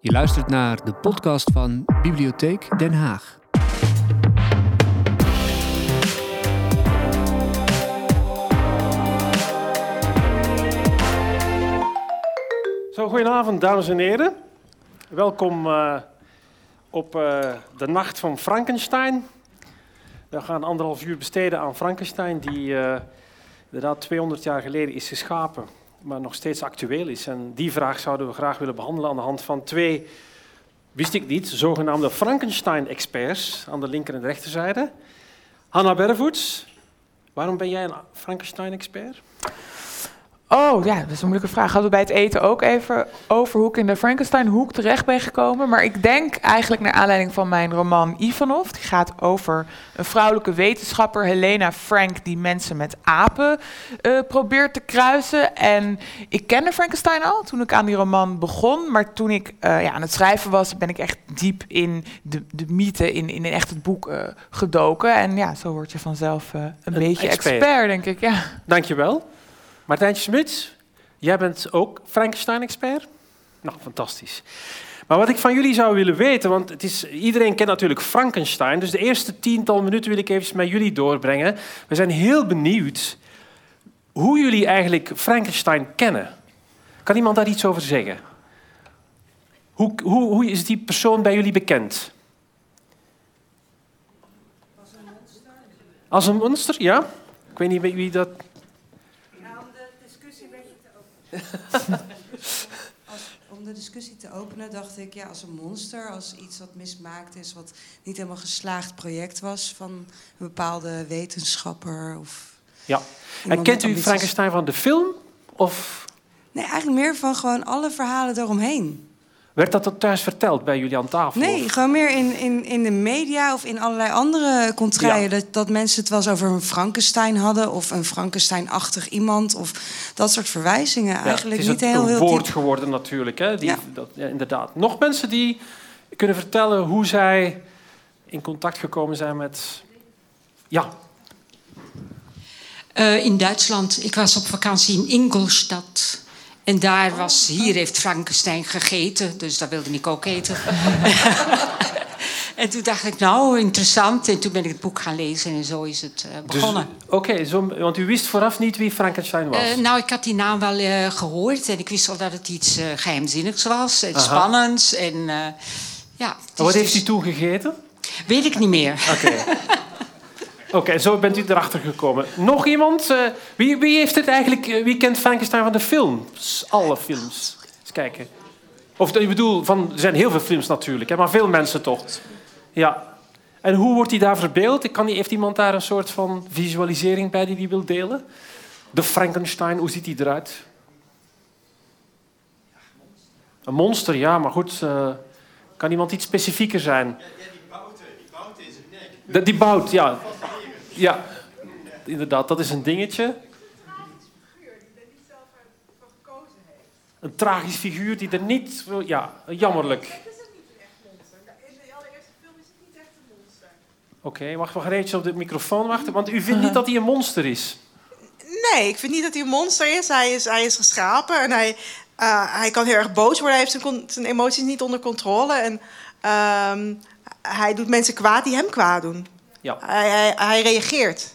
Je luistert naar de podcast van Bibliotheek Den Haag. Zo, goedenavond dames en heren. Welkom uh, op uh, de nacht van Frankenstein. We gaan anderhalf uur besteden aan Frankenstein, die uh, inderdaad 200 jaar geleden is geschapen, maar nog steeds actueel is. En die vraag zouden we graag willen behandelen aan de hand van twee, wist ik niet, zogenaamde Frankenstein-experts aan de linker en de rechterzijde. Hanna Bervoets, waarom ben jij een Frankenstein-expert? Oh ja, dat is een moeilijke vraag. Hadden we bij het eten ook even over hoe ik in de Frankenstein-hoek terecht ben gekomen. Maar ik denk eigenlijk naar aanleiding van mijn roman Ivanov. Die gaat over een vrouwelijke wetenschapper, Helena Frank, die mensen met apen uh, probeert te kruisen. En ik kende Frankenstein al toen ik aan die roman begon. Maar toen ik uh, ja, aan het schrijven was, ben ik echt diep in de, de mythe, in, in echt het boek uh, gedoken. En ja, zo word je vanzelf een, een, beetje expert. expert, denk ik. Ja. Dankjewel. Martijntje Smits, jij bent ook Frankenstein-expert? Nou, fantastisch. Maar wat ik van jullie zou willen weten, want het is, iedereen kent natuurlijk Frankenstein, dus de eerste tiental minuten wil ik even met jullie doorbrengen. We zijn heel benieuwd hoe jullie eigenlijk Frankenstein kennen. Kan iemand daar iets over zeggen? Hoe, hoe, hoe is die persoon bij jullie bekend? Als een monster. Als een monster, ja? Ik weet niet wie dat als, om de discussie te openen dacht ik, ja, als een monster, als iets wat mismaakt is, wat niet helemaal geslaagd project was van een bepaalde wetenschapper of. Ja. En kent u Frankenstein van de film? Of? Nee, eigenlijk meer van gewoon alle verhalen eromheen. Werd dat thuis verteld bij jullie aan tafel? Nee, gewoon meer in, in, in de media of in allerlei andere contraien. Ja. Dat, dat mensen het wel eens over een Frankenstein hadden of een Frankenstein-achtig iemand of dat soort verwijzingen. Ja, Eigenlijk het is niet heel, een heel woord geworden natuurlijk. Hè? Die, dat, inderdaad. Nog mensen die kunnen vertellen hoe zij in contact gekomen zijn met. Ja. Uh, in Duitsland. Ik was op vakantie in Ingolstadt. En daar was, hier heeft Frankenstein gegeten, dus dat wilde ik ook eten. en toen dacht ik, nou, interessant. En toen ben ik het boek gaan lezen en zo is het uh, begonnen. Dus, Oké, okay, want u wist vooraf niet wie Frankenstein was? Uh, nou, ik had die naam wel uh, gehoord en ik wist al dat het iets geheimzinnigs was en Aha. spannends. En, ja, wat heeft u toen gegeten? Weet ik niet meer. Oké. Okay. Oké, okay, zo bent u erachter gekomen. Nog iemand? Uh, wie, wie, heeft het eigenlijk, uh, wie kent Frankenstein van de films? Alle films. Eens kijken. Of ik bedoel, van, er zijn heel veel films natuurlijk, hè, maar veel mensen toch. Ja. En hoe wordt hij daar verbeeld? Kan, heeft iemand daar een soort van visualisering bij die die wil delen? De Frankenstein, hoe ziet hij eruit? Een monster, ja, maar goed. Uh, kan iemand iets specifieker zijn? Ja, die bouten, die bouten in zijn nek. Die bout, ja. Ja, inderdaad, dat is een dingetje. Een tragisch figuur die er niet... Ja, jammerlijk. Het is ook niet echt monster. In de allereerste film is het niet echt een monster. Oké, okay, wacht, wacht even op de microfoon wachten. Want u vindt niet dat hij een monster is? Nee, ik vind niet dat hij een monster is. Hij is, hij is geschapen en hij, uh, hij kan heel erg boos worden. Hij heeft zijn, zijn emoties niet onder controle. En uh, hij doet mensen kwaad die hem kwaad doen. Ja. Hij, hij, hij, reageert.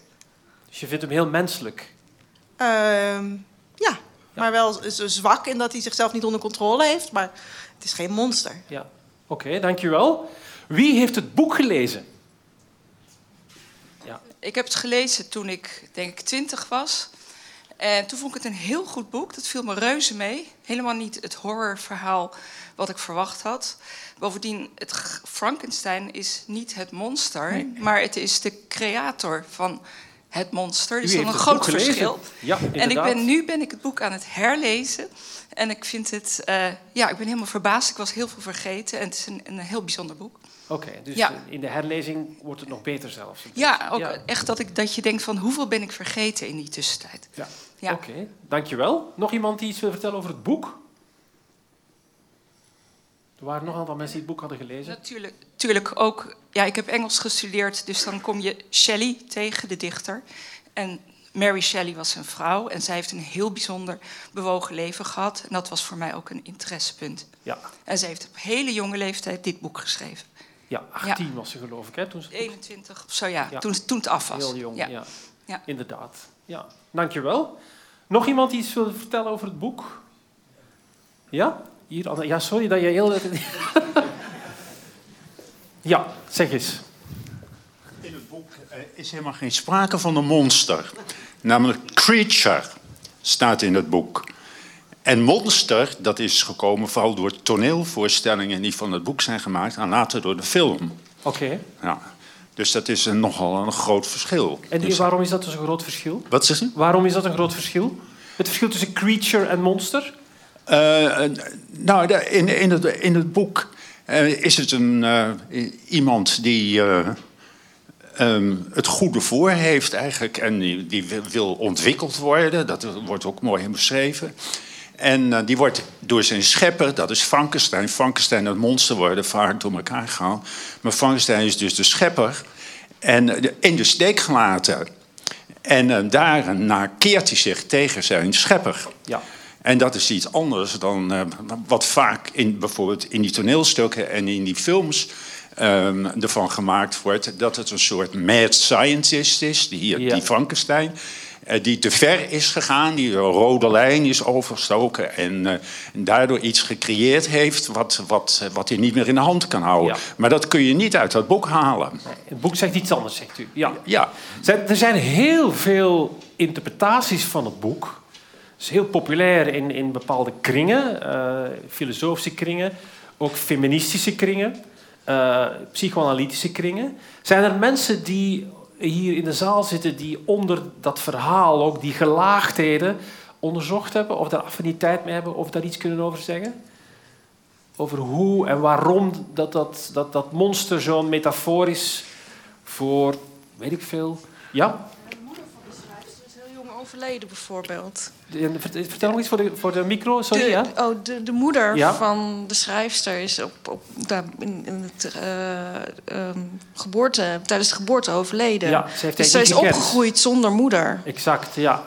Dus je vindt hem heel menselijk? Uh, ja. ja, maar wel zwak in dat hij zichzelf niet onder controle heeft. Maar het is geen monster. Ja, oké, okay, dankjewel. Wie heeft het boek gelezen? Ja. Ik heb het gelezen toen ik, denk ik, twintig was. En toen vond ik het een heel goed boek. Dat viel me reuze mee. Helemaal niet het horrorverhaal wat ik verwacht had. Bovendien, het Frankenstein is niet het monster, nee. maar het is de creator van het monster. Dus is een groot verschil. Ja, en ik ben, nu ben ik het boek aan het herlezen. En ik vind het, uh, ja, ik ben helemaal verbaasd. Ik was heel veel vergeten en het is een, een heel bijzonder boek. Oké, okay, dus ja. in de herlezing wordt het nog beter zelfs. Ja, ook ja. echt dat, ik, dat je denkt van hoeveel ben ik vergeten in die tussentijd. Ja, ja. oké, okay, dankjewel. Nog iemand die iets wil vertellen over het boek? Er waren nog een aantal mensen die het boek hadden gelezen. Natuurlijk, natuurlijk ook. Ja, ik heb Engels gestudeerd, dus dan kom je Shelley tegen, de dichter. En Mary Shelley was zijn vrouw en zij heeft een heel bijzonder bewogen leven gehad. En dat was voor mij ook een interessepunt. Ja, En zij heeft op hele jonge leeftijd dit boek geschreven. ja 18 was ze geloof ik, hè? Toen ze 21 of zo, ja, Ja. Toen, toen het af was. heel jong, ja. Ja. Ja. Inderdaad. Ja, dankjewel. Nog iemand die iets wil vertellen over het boek? Ja? Hier, ja, sorry dat je heel... ja, zeg eens. In het boek eh, is helemaal geen sprake van een monster. Namelijk creature staat in het boek. En monster, dat is gekomen vooral door toneelvoorstellingen die van het boek zijn gemaakt en later door de film. Oké. Ja. Dus dat is een, nogal een groot verschil. En die- Dus- waarom is dat dus een groot verschil? Wat zeg je? Waarom is dat een groot verschil? Het verschil tussen creature en monster? Eh, nou, in, in, het, in het boek eh, is het een, eh, iemand die eh, ehm, het goede voor heeft eigenlijk en die, wil- ontwikkeld worden. Dat wordt ook mooi beschreven. En die wordt door zijn schepper, dat is Frankenstein. Frankenstein en het monster worden vaak door elkaar gehaald. Maar Frankenstein is dus de schepper. En in de steek gelaten. En eh, daarna keert hij zich tegen zijn schepper. Ja. En dat is iets anders dan eh, wat vaak in, bijvoorbeeld in die toneelstukken en in die films ehm, ervan gemaakt wordt. Dat het een soort mad scientist is, die, Ja. die Frankenstein. eh, die te ver is gegaan, die een rode lijn is overgestoken. En, eh, en daardoor iets gecreëerd heeft wat, wat, wat hij niet meer in de hand kan houden. Ja. Maar dat kun je niet uit dat boek halen. Het boek zegt iets anders, zegt u. Ja. Ja, Zijn- Er zijn heel veel interpretaties van het boek. Is heel populair in, in bepaalde kringen, eh, filosofische kringen, ook feministische kringen, eh, psychoanalytische kringen. Zijn er mensen die hier in de zaal zitten die onder dat verhaal ook die gelaagdheden onderzocht hebben, of daar affiniteit mee hebben, of daar iets kunnen over zeggen? Over hoe en waarom dat, dat, dat, dat monster zo'n metafoor is voor, weet ik veel. Ja? De moeder van de schrijfster is heel jong overleden, bijvoorbeeld. Vert- Vertel nog iets voor de, voor de micro, sorry. de, ja? oh, de, de moeder Ja. van de schrijfster is op, op, daar in, in het eh, ehm, geboorte, tijdens de geboorte overleden. Ja, ze heeft dus zij is gekend. opgegroeid zonder moeder. Exact, ja.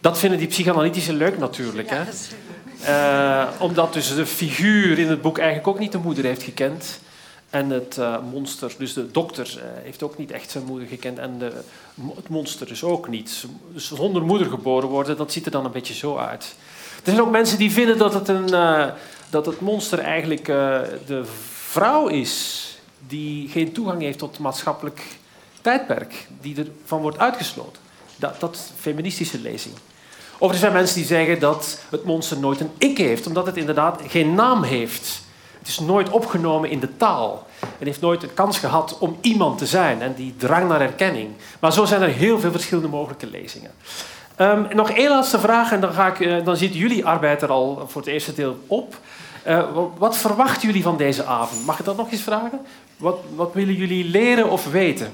Dat vinden die psychanalytischen leuk natuurlijk. hè? dat is- Eh, omdat dus de figuur in het boek eigenlijk ook niet de moeder heeft gekend. En het eh, monster, dus de dokter, eh, heeft ook niet echt zijn moeder gekend. En de, het monster dus ook niet. Dus zonder moeder geboren worden, dat ziet er dan een beetje zo uit. Er zijn ook mensen die vinden dat het, een, eh, dat het monster eigenlijk de vrouw is die geen toegang heeft tot het maatschappelijk tijdperk, die ervan wordt uitgesloten. Dat, dat is feministische lezing. Of er zijn mensen die zeggen dat het monster nooit een ik heeft, omdat het inderdaad geen naam heeft. Het is nooit opgenomen in de taal. En heeft nooit een kans gehad om iemand te zijn. En die drang naar erkenning. Maar zo zijn er heel veel verschillende mogelijke lezingen. Ehm, nog één laatste vraag en dan, ga ik, eh, dan jullie arbeid er al voor het eerste deel op. Eh, wat, wat verwachten jullie van deze avond? Mag ik dat nog eens vragen? Wat, wat willen jullie leren of weten?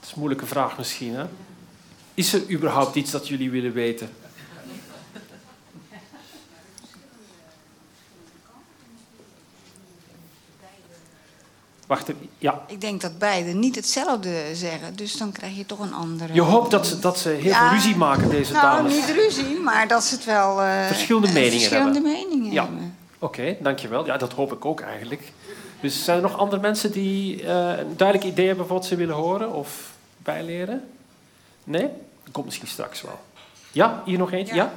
Dat is een moeilijke vraag misschien. Hè? Is er überhaupt iets dat jullie willen weten? Wacht even. Ja. Ik denk dat beiden niet hetzelfde zeggen, dus dan krijg je toch een andere. Je hoopt dat ze, dat ze heel Ja. veel ruzie maken, deze nou, dames. niet ruzie, maar dat ze het wel. eh, Verschillende eh, meningen verschillende hebben. meningen Ja. Oké, dankjewel. Ja, dat hoop ik ook eigenlijk. Dus zijn er nog andere mensen die eh, een duidelijk idee hebben wat ze willen horen of bijleren? Nee? Dat komt misschien straks wel. Ja, hier nog eentje? Ja?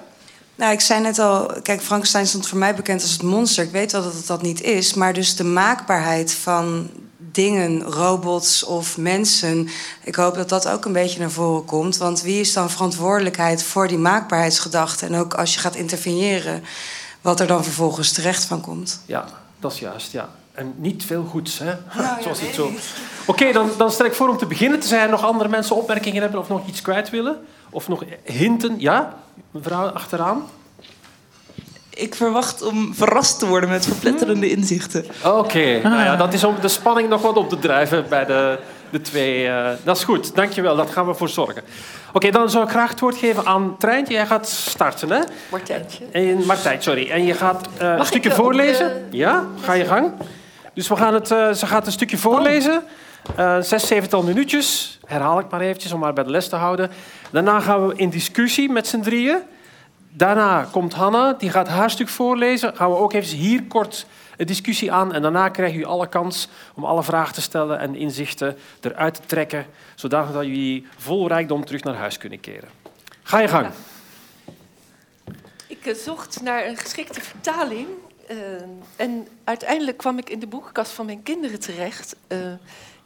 Nou, ik zei net al, kijk, Frankenstein stond voor mij bekend als het monster. Ik weet wel dat het dat niet is, maar dus de maakbaarheid van dingen, robots of mensen. Ik hoop dat dat ook een beetje naar voren komt. Want wie is dan verantwoordelijkheid voor die maakbaarheidsgedachte? En ook als je gaat interveneren, wat er dan vervolgens terecht van komt. Ja, dat is juist, ja. En niet veel goeds, hè? Zoals het zo. Oké, dan, dan stel ik voor om te beginnen. Zijn er nog andere mensen opmerkingen hebben of nog iets kwijt willen? Of nog hinten? Ja? Mevrouw achteraan? Ik verwacht om verrast te worden met verpletterende inzichten. Oké, nou ja, dat is om de spanning nog wat op te drijven bij de, de twee. eh, dat is goed, dankjewel, dat gaan we voor zorgen. Oké, dan zou ik graag het woord geven aan Treintje. Jij gaat starten, hè? Martijntje. En, Martijn, sorry. En je gaat eh, een stukje eh, voorlezen? de- Ja, ga je gang. Dus we gaan het, eh, ze gaat een stukje voorlezen. Eh zes, zevental minuutjes. Herhaal ik maar eventjes om maar bij de les te houden. Daarna gaan we in discussie met z'n drieën. Daarna komt Hanna, die gaat haar stuk voorlezen. Gaan we ook even hier kort een discussie aan. En daarna krijgen jullie alle kans om alle vragen te stellen en inzichten eruit te trekken. Zodat jullie vol rijkdom terug naar huis kunnen keren. Ga je gang. Ik eh, zocht naar een geschikte vertaling. eh, en uiteindelijk kwam ik in de boekenkast van mijn kinderen terecht.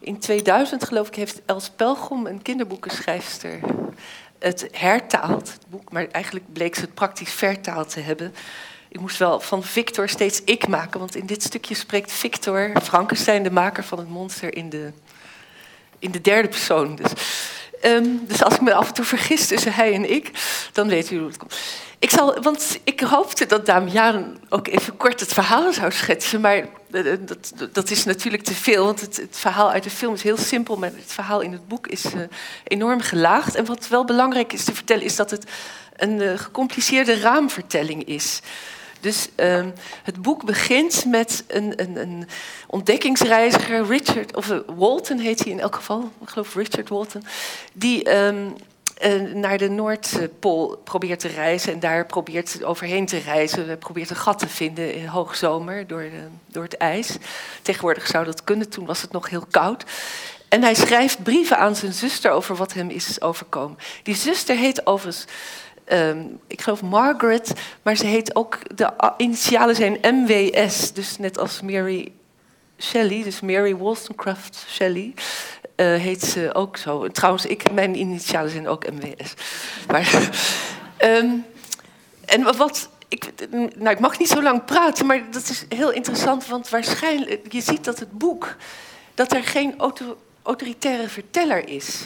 In 2000, geloof ik, heeft Els Pelgrom, een kinderboekenschrijfster, het hertaald. Het boek, maar eigenlijk bleek ze het praktisch vertaald te hebben. Ik moest wel van Victor steeds ik maken, want in dit stukje spreekt Victor Frankenstein, de maker van het monster, in de, in de derde persoon. Dus, ehm, dus als ik me af en toe vergis tussen hij en ik, dan weet u hoe het komt. Ik zal, want ik hoopte dat Damian ook even kort het verhaal zou schetsen, maar eh, dat, dat is natuurlijk te veel, want het, verhaal uit de film is heel simpel, maar het verhaal in het boek is eh, enorm gelaagd. En wat wel belangrijk is te vertellen, is dat het een eh, gecompliceerde raamvertelling is. Dus ehm, het boek begint met een, een, een ontdekkingsreiziger, Richard, of eh, Walton heet hij in elk geval, ik geloof Richard Walton, die ehm, eh, naar de Noordpool probeert te reizen en daar probeert overheen te reizen. Probeert een gat te vinden in hoogzomer door, de, door het ijs. Tegenwoordig zou dat kunnen, toen was het nog heel koud. En hij schrijft brieven aan zijn zuster over wat hem is overkomen. Die zuster heet overigens Ehm, ik geloof Margaret, maar ze heet ook, de initialen zijn MWS, dus net als Mary Shelley, dus Mary Wollstonecraft Shelley, eh, heet ze ook zo. En Trouwens, ik, mijn initialen zijn ook MWS. Maar, ehm, en wat, ik, nou, ik mag niet zo lang praten, maar dat is heel interessant, want waarschijnlijk, je ziet dat het boek, dat er geen auto, autoritaire verteller is.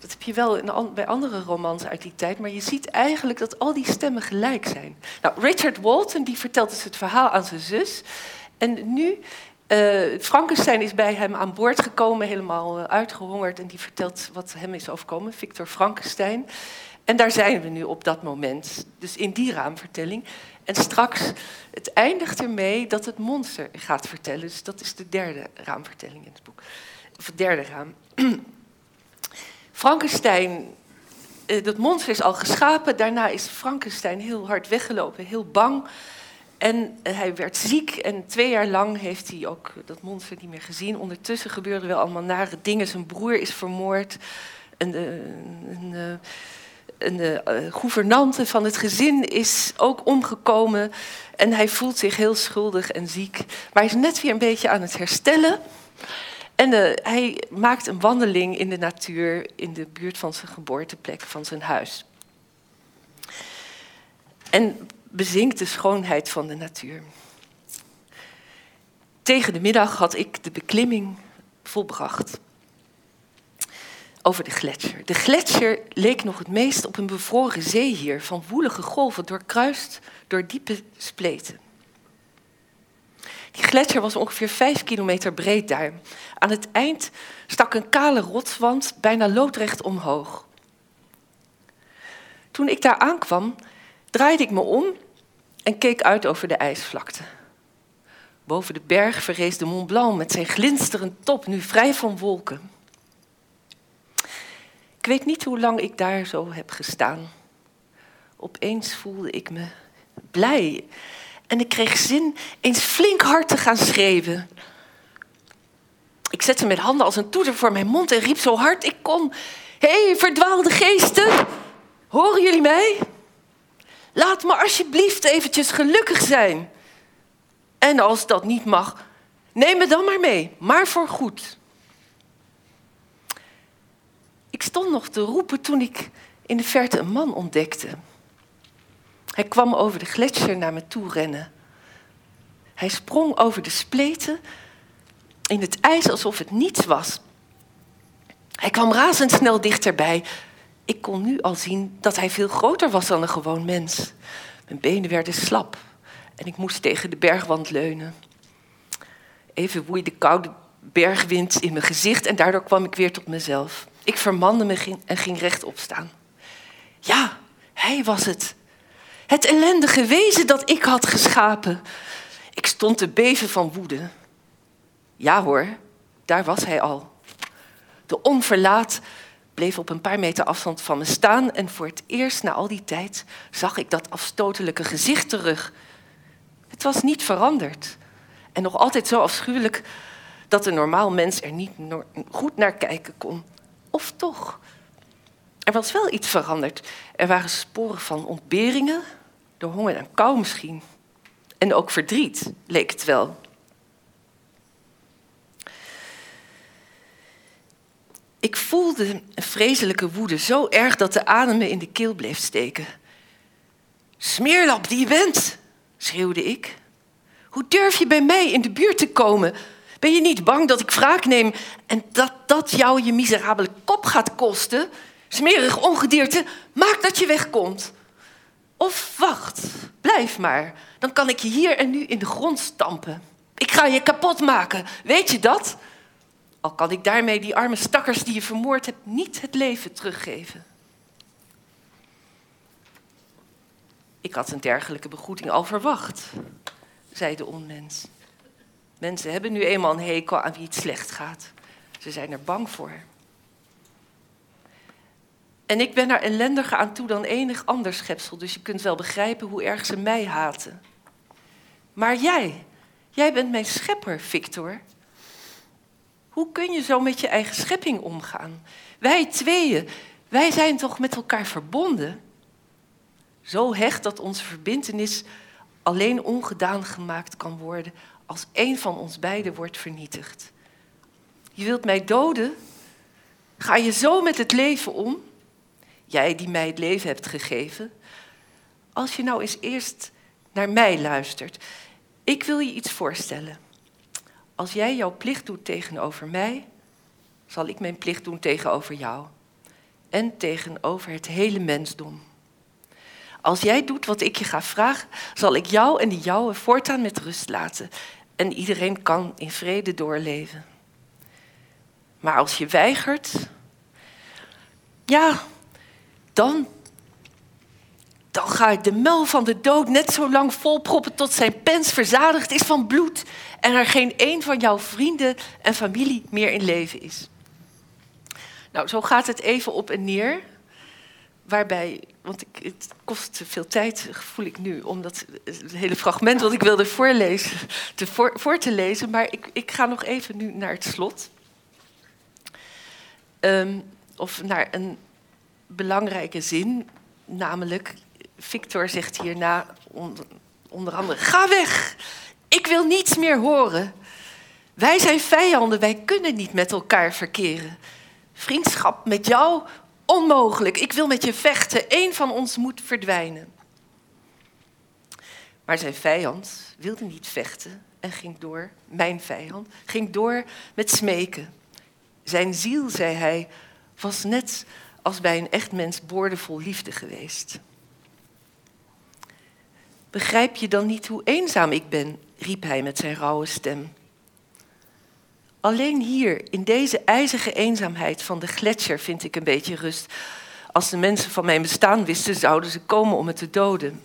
Dat heb je wel bij andere romans uit die tijd, maar je ziet eigenlijk dat al die stemmen gelijk zijn. Nou, Richard Walton die vertelt dus het verhaal aan zijn zus. En nu, eh, Frankenstein is bij hem aan boord gekomen, helemaal eh, uitgehongerd. En die vertelt wat hem is overkomen, Victor Frankenstein. En daar zijn we nu op dat moment, dus in die raamvertelling. En straks, het eindigt ermee dat het monster gaat vertellen. Dus dat is de derde raamvertelling in het boek. Of het derde raam. Frankenstein, eh, dat monster is al geschapen. Daarna is Frankenstein heel hard weggelopen, heel bang. En eh, hij werd ziek en twee jaar lang heeft hij ook dat monster niet meer gezien. Ondertussen gebeurden wel allemaal nare dingen. Zijn broer is vermoord. En de, een, eh, gouvernante van het gezin is ook omgekomen. En hij voelt zich heel schuldig en ziek. Maar hij is net weer een beetje aan het herstellen. En eh, hij maakt een wandeling in de natuur in de buurt van zijn geboorteplek, van zijn huis. En bezinkt de schoonheid van de natuur. Tegen de middag had ik de beklimming volbracht over de gletsjer. De gletsjer leek nog het meest op een bevroren zee hier, van woelige golven, doorkruist door diepe spleten. Die gletsjer was ongeveer vijf kilometer breed daar. Aan het eind stak een kale rotswand bijna loodrecht omhoog. Toen ik daar aankwam, draaide ik me om en keek uit over de ijsvlakte. Boven de berg verrees de Mont Blanc met zijn glinsterend top, nu vrij van wolken. Ik weet niet hoe lang ik daar zo heb gestaan. Opeens voelde ik me blij en ik kreeg zin eens flink hard te gaan schreeuwen. Ik zette mijn handen als een toeter voor mijn mond en riep zo hard ik kon. Hé, hey, verdwaalde geesten! Horen jullie mij? Laat me alsjeblieft eventjes gelukkig zijn. En als dat niet mag, neem me dan maar mee, maar voor goed. Ik stond nog te roepen toen ik in de verte een man ontdekte. Hij kwam over de gletsjer naar me toe rennen. Hij sprong over de spleten in het ijs alsof het niets was. Hij kwam razendsnel dichterbij. Ik kon nu al zien dat hij veel groter was dan een gewoon mens. Mijn benen werden slap en ik moest tegen de bergwand leunen. Even woei de koude bergwind in mijn gezicht en daardoor kwam ik weer tot mezelf. Ik vermande me en ging rechtop staan. Ja, hij was het. Het ellendige wezen dat ik had geschapen. Ik stond te beven van woede. Ja hoor, daar was hij al. De onverlaat bleef op een paar meter afstand van me staan en voor het eerst na al die tijd zag ik dat afstotelijke gezicht terug. Het was niet veranderd en nog altijd zo afschuwelijk dat een normaal mens er niet goed naar kijken kon. Of toch? Er was wel iets veranderd. Er waren sporen van ontberingen, door honger en kou misschien. En ook verdriet, leek het wel. Ik voelde een vreselijke woede, zo erg dat de adem me in de keel bleef steken. Smeerlap die je bent, schreeuwde ik. Hoe durf je bij mij in de buurt te komen? Ben je niet bang dat ik wraak neem en dat dat jou je miserabele kop gaat kosten? Smerig ongedierte, maak dat je wegkomt. Of wacht, blijf maar. Dan kan ik je hier en nu in de grond stampen. Ik ga je kapot maken, weet je dat? Al kan ik daarmee die arme stakkers die je vermoord hebt niet het leven teruggeven. Ik had een dergelijke begroeting al verwacht, zei de onmens. Mensen hebben nu eenmaal een hekel aan wie het slecht gaat. Ze zijn er bang voor. En ik ben er ellendiger aan toe dan enig ander schepsel, dus je kunt wel begrijpen hoe erg ze mij haten. Maar jij, jij bent mijn schepper, Victor. Hoe kun je zo met je eigen schepping omgaan? Wij tweeën, wij zijn toch met elkaar verbonden? Zo hecht dat onze verbintenis alleen ongedaan gemaakt kan worden als één van ons beiden wordt vernietigd. Je wilt mij doden? Ga je zo met het leven om? Jij die mij het leven hebt gegeven. Als je nou eens eerst naar mij luistert. Ik wil je iets voorstellen. Als jij jouw plicht doet tegenover mij, zal ik mijn plicht doen tegenover jou. En tegenover het hele mensdom. Als jij doet wat ik je ga vragen, zal ik jou en die jouwe voortaan met rust laten. En iedereen kan in vrede doorleven. Maar als je weigert, ja, dan, dan ga ik de mel van de dood net zo lang volproppen tot zijn pens verzadigd is van bloed en er geen een van jouw vrienden en familie meer in leven is. Nou, zo gaat het even op en neer. Waarbij, want ik, het kost veel tijd, voel ik nu, om dat het hele fragment wat ik wilde voorlezen, te voor, voor te lezen. Maar ik, ik ga nog even nu naar het slot. Um, of naar een belangrijke zin, namelijk Victor zegt hierna onder, onder andere: Ga weg! Ik wil niets meer horen. Wij zijn vijanden, wij kunnen niet met elkaar verkeren. Vriendschap met jou onmogelijk. Ik wil met je vechten. Eén van ons moet verdwijnen. Maar zijn vijand wilde niet vechten en ging door, mijn vijand, ging door met smeken. Zijn ziel, zei hij, was net als bij een echt mens boordevol liefde geweest. Begrijp je dan niet hoe eenzaam ik ben? riep hij met zijn rauwe stem. Alleen hier, in deze ijzige eenzaamheid van de gletsjer, vind ik een beetje rust. Als de mensen van mijn bestaan wisten, zouden ze komen om me te doden.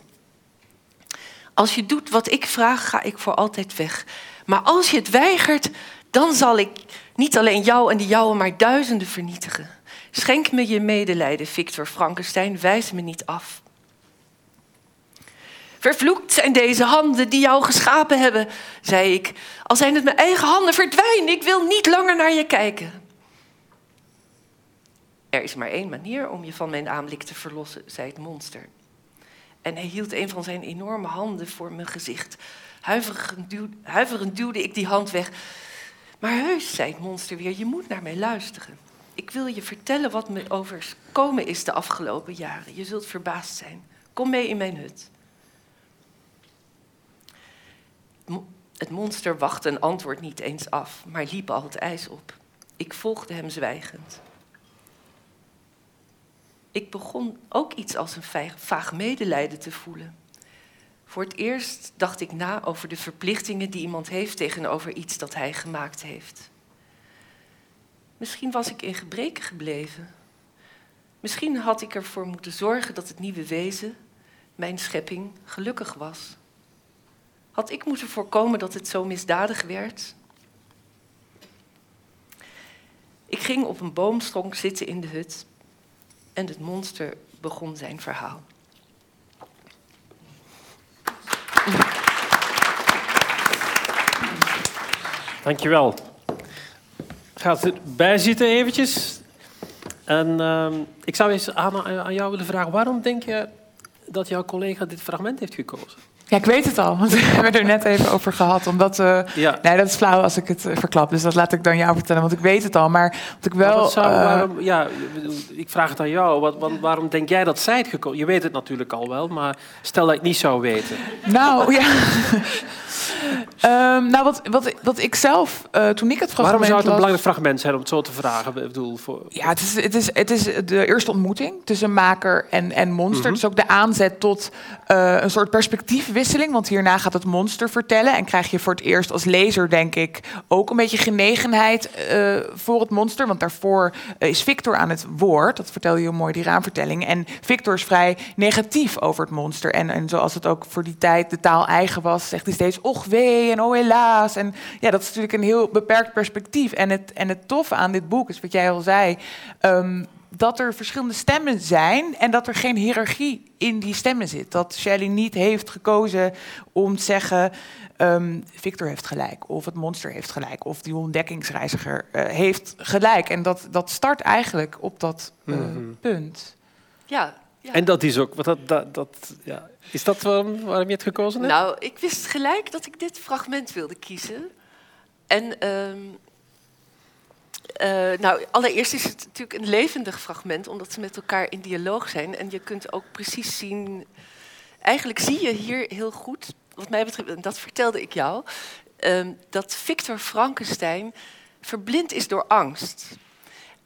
Als je doet wat ik vraag, ga ik voor altijd weg. Maar als je het weigert, dan zal ik niet alleen jou en de jouwe, maar duizenden vernietigen. Schenk me je medelijden, Victor Frankenstein, wijs me niet af. Vervloekt zijn deze handen die jou geschapen hebben, zei ik. Al zijn het mijn eigen handen, verdwijn, ik wil niet langer naar je kijken. Er is maar één manier om je van mijn aanblik te verlossen, zei het monster. En hij hield een van zijn enorme handen voor mijn gezicht. Huiverend huiverend duwde ik die hand weg. Maar heus, zei het monster weer, je moet naar mij luisteren. Ik wil je vertellen wat me overkomen is de afgelopen jaren. Je zult verbaasd zijn. Kom mee in mijn hut. Het monster wachtte een antwoord niet eens af, maar liep al het ijs op. Ik volgde hem zwijgend. Ik begon ook iets als een vaag medelijden te voelen. Voor het eerst dacht ik na over de verplichtingen die iemand heeft tegenover iets dat hij gemaakt heeft. Misschien was ik in gebreken gebleven. Misschien had ik ervoor moeten zorgen dat het nieuwe wezen, mijn schepping, gelukkig was. Had ik moeten voorkomen dat het zo misdadig werd? Ik ging op een boomstronk zitten in de hut en het monster begon zijn verhaal. Dankjewel. Gaat erbij zitten eventjes. En ehm, ik zou eens aan, aan jou willen vragen, waarom denk je dat jouw collega dit fragment heeft gekozen? Ja, ik weet het al, want we hebben het er net even over gehad. Omdat, eh, Ja. Nee, dat is flauw als ik het eh, verklap, dus dat laat ik dan jou vertellen, want ik weet het al. Maar wat ik wel... zou- eh, waarom, ja, ik vraag het aan jou. Wat, wat- waarom denk jij dat zij het gekozen Je weet het natuurlijk al wel, maar stel dat ik het niet zou weten. Nou, ja. Ehm, nou, wat, wat, wat ik zelf, eh, toen ik het fragment Waarom zou het een belangrijk fragment zijn om het zo te vragen? Ik bedoel, voor, Ja, het is, het, is, het is de eerste ontmoeting tussen maker en, en monster. Mhm. Het is ook de aanzet tot eh, een soort perspectiefwisseling. Want hierna gaat het monster vertellen. En krijg je voor het eerst als lezer, denk ik, ook een beetje genegenheid eh, voor het monster. Want daarvoor is Victor aan het woord. Dat vertelde je heel mooi, die raamvertelling. En Victor is vrij negatief over het monster. En, en zoals het ook voor die tijd de taal eigen was, zegt hij steeds och wee en oh helaas. En ja, dat is natuurlijk een heel beperkt perspectief. En het, en het toffe aan dit boek is wat jij al zei. ehm, dat er verschillende stemmen zijn en dat er geen hiërarchie in die stemmen zit. Dat Shelley niet heeft gekozen om te zeggen. ehm, Victor heeft gelijk, of het monster heeft gelijk, of die ontdekkingsreiziger eh, heeft gelijk. En dat, dat start eigenlijk op dat eh, Mhm. punt. Ja, ja. En dat is ook. Dat, dat, ja. Is dat waarom, waarom je het gekozen hebt? Nou, ik wist gelijk dat ik dit fragment wilde kiezen. En ehm, eh, nou, allereerst is het natuurlijk een levendig fragment, omdat ze met elkaar in dialoog zijn. En je kunt ook precies zien. Eigenlijk zie je hier heel goed, wat mij betreft, en dat vertelde ik jou, ehm, dat Victor Frankenstein verblind is door angst.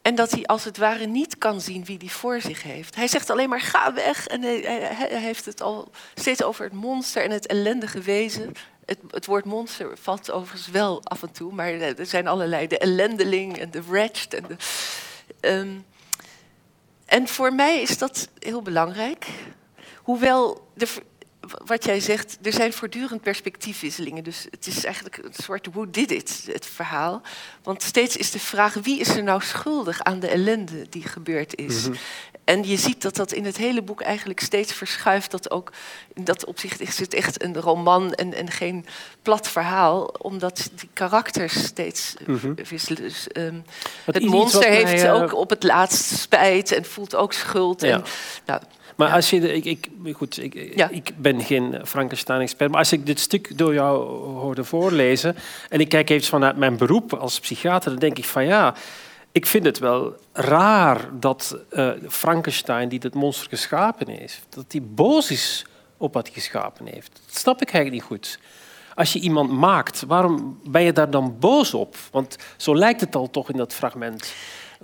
En dat hij als het ware niet kan zien wie hij voor zich heeft. Hij zegt alleen maar ga weg. En hij, heeft het al steeds over het monster en het ellendige wezen. Het, het woord monster valt overigens wel af en toe. Maar er zijn allerlei. De ellendeling en de wretched. En, de, Ehm, en voor mij is dat heel belangrijk. Hoewel, de, wat jij zegt, er zijn voortdurend perspectiefwisselingen. Dus het is eigenlijk een soort who did it, het verhaal. Want steeds is de vraag, wie is er nou schuldig aan de ellende die gebeurd is? Mhm. En je ziet dat dat in het hele boek eigenlijk steeds verschuift. Dat ook in dat opzicht is het echt een roman en, en geen plat verhaal. Omdat die karakters steeds eh, Mhm. wisselen. Dus, ehm, het monster mij, heeft eh, ook op het laatst spijt en voelt ook schuld. Ja. En, nou, Maar als je, de- ik, ik, goed, ik, ik ben geen Frankenstein-expert, maar als ik dit stuk door jou hoorde voorlezen en ik kijk even vanuit mijn beroep als psychiater, dan denk ik van ja, ik vind het wel raar dat eh, Frankenstein, die dit monster geschapen heeft, dat hij boos is op wat hij geschapen heeft. Dat snap ik eigenlijk niet goed. Als je iemand maakt, waarom ben je daar dan boos op? Want zo lijkt het al toch in dat fragment.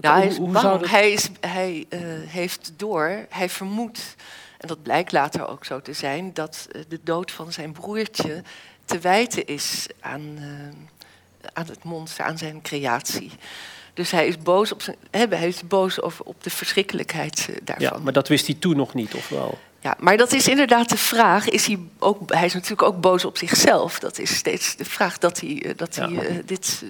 Nou, hij is hoe bang. dat- Hij, is, hij eh, heeft door, hij vermoedt, en dat blijkt later ook zo te zijn, dat eh, de dood van zijn broertje te wijten is aan, eh, aan het monster, aan zijn creatie. Dus hij is boos op, zijn, hij is boos over, op de verschrikkelijkheid daarvan. Ja, maar dat wist hij toen nog niet, of wel? Ja, maar dat is inderdaad de vraag. Is hij, ook, hij is natuurlijk ook boos op zichzelf. Dat is steeds de vraag dat hij, dat hij dit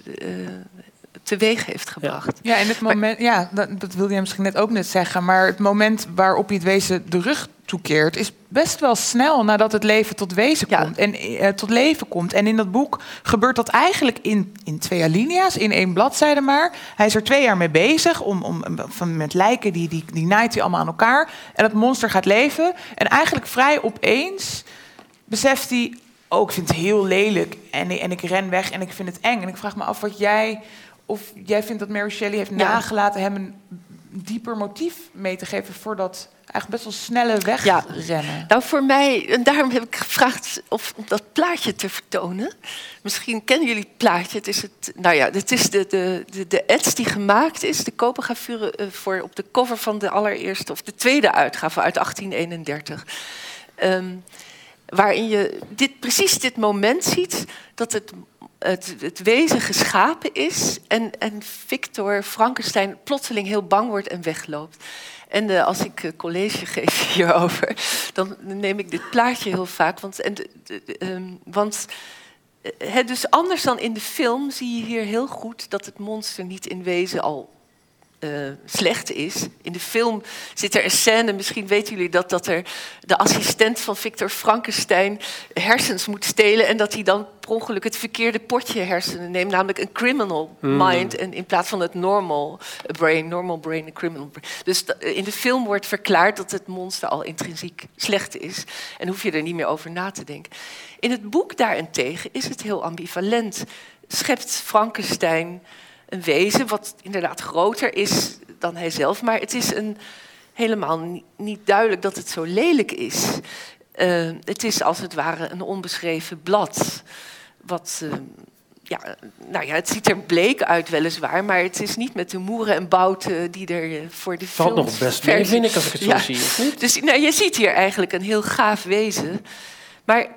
teweeg heeft gebracht. Ja, en het moment, ja, dat, dat wilde je misschien net ook net zeggen, maar het moment waarop je het wezen de rug toekeert, is best wel snel nadat het leven tot wezen komt en eh, tot leven komt. En in dat boek gebeurt dat eigenlijk in, in twee alinea's, in één bladzijde maar. Hij is er twee jaar mee bezig om, om van, met lijken, die, die, die naait hij allemaal aan elkaar. En het monster gaat leven. En eigenlijk vrij opeens beseft hij, oh, ik vind het heel lelijk. En, en ik ren weg en ik vind het eng. En ik vraag me af wat jij, of jij vindt dat Mary Shelley heeft Ja. nagelaten hem een dieper motief mee te geven voor dat eigenlijk best wel snelle wegrennen. Nou, voor mij, en daarom heb ik gevraagd of, om dat plaatje te vertonen. Misschien kennen jullie het plaatje. Het is, het, nou ja, het is de, de, de, de ets die gemaakt is, de kopengravure eh, voor op de cover van de allereerste of de tweede uitgave uit 1831. Ehm, waarin je dit, precies dit moment ziet dat het, het, het wezen geschapen is en, en Victor Frankenstein plotseling heel bang wordt en wegloopt. En eh, als ik eh, college geef hierover, dan neem ik dit plaatje heel vaak. Want, en, ehm, want eh, dus anders dan in de film zie je hier heel goed dat het monster niet in wezen al eh, slecht is. In de film zit er een scène, misschien weten jullie dat, dat er de assistent van Victor Frankenstein hersens moet stelen en dat hij dan per ongeluk het verkeerde potje hersenen neemt, namelijk een criminal Hmm. mind en in plaats van het normal brain, normal brain en criminal brain. Dus in de film wordt verklaard dat het monster al intrinsiek slecht is en hoef je er niet meer over na te denken. In het boek daarentegen is het heel ambivalent. Schept Frankenstein een wezen wat inderdaad groter is dan hij zelf, maar het is een, helemaal ni- niet duidelijk dat het zo lelijk is. Eh, het is als het ware een onbeschreven blad. Wat, eh, ja, nou ja, het ziet er bleek uit weliswaar, maar het is niet met de moeren en bouten die er eh, voor de Valt nog best mee, vind ik, als ik het zo zie, niet? Dus nou, je ziet hier eigenlijk een heel gaaf wezen. Maar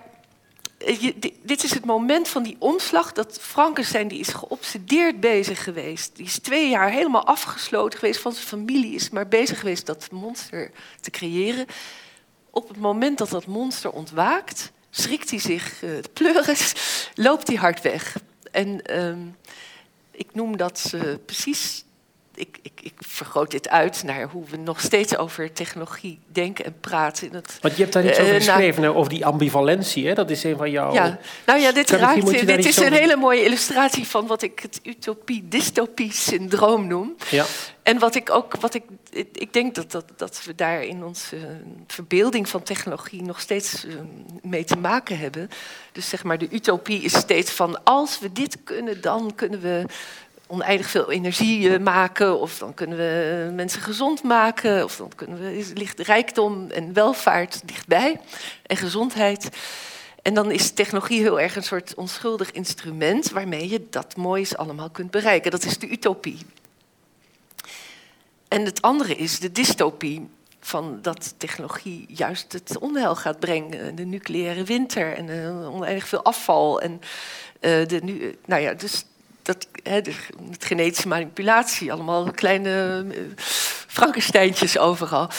di- dit is het moment van die omslag dat Frankenstein die is geobsedeerd bezig geweest. Die is twee jaar helemaal afgesloten geweest van zijn familie, is maar bezig geweest dat monster te creëren. Op het moment dat dat monster ontwaakt, schrikt hij zich eh, de pleuris, loopt hij hard weg. En ehm, ik noem dat eh, precies. Ik, ik, ik vergroot dit uit naar hoe we nog steeds over technologie denken en praten. In het, Want je hebt daar iets eh, over nou, geschreven, over die ambivalentie. Hè? Dat is een van jouw... ja, nou ja, dit, raakt, dit is een hele mooie illustratie van wat ik het utopie-dystopie-syndroom noem. Ja. En wat ik ook, wat ik, ik denk dat, dat, dat we daar in onze verbeelding van technologie nog steeds eh, mee te maken hebben. Dus zeg maar, de utopie is steeds van als we dit kunnen, dan kunnen we oneindig veel energie eh, maken, of dan kunnen we eh, mensen gezond maken, of dan kunnen we, ligt rijkdom en welvaart dichtbij en gezondheid. En dan is technologie heel erg een soort onschuldig instrument waarmee je dat moois allemaal kunt bereiken. Dat is de utopie. En het andere is de dystopie. Van dat technologie juist het onheil gaat brengen. De nucleaire winter en eh, oneindig veel afval. En de nu, nou ja, dus dat, hè, de, met genetische manipulatie, allemaal kleine eh, Frankensteintjes overal.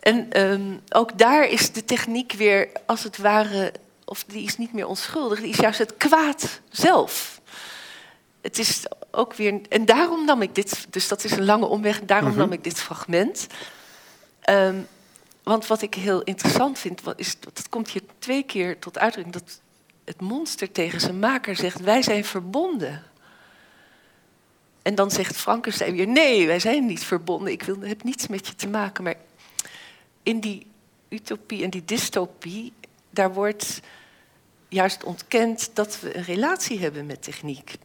En ehm, ook daar is de techniek weer, als het ware, of die is niet meer onschuldig, die is juist het kwaad zelf. Het is ook weer. En daarom nam ik dit. Dus dat is een lange omweg. Daarom Mhm. nam ik dit fragment. Ehm, want wat ik heel interessant vind, wat is, dat komt hier twee keer tot uitdrukking. Dat het monster tegen zijn maker zegt: Wij zijn verbonden. En dan zegt Frankenstein weer: Nee, wij zijn niet verbonden. Ik wil, heb niets met je te maken. Maar in die utopie en die dystopie, daar wordt juist ontkend dat we een relatie hebben met techniek.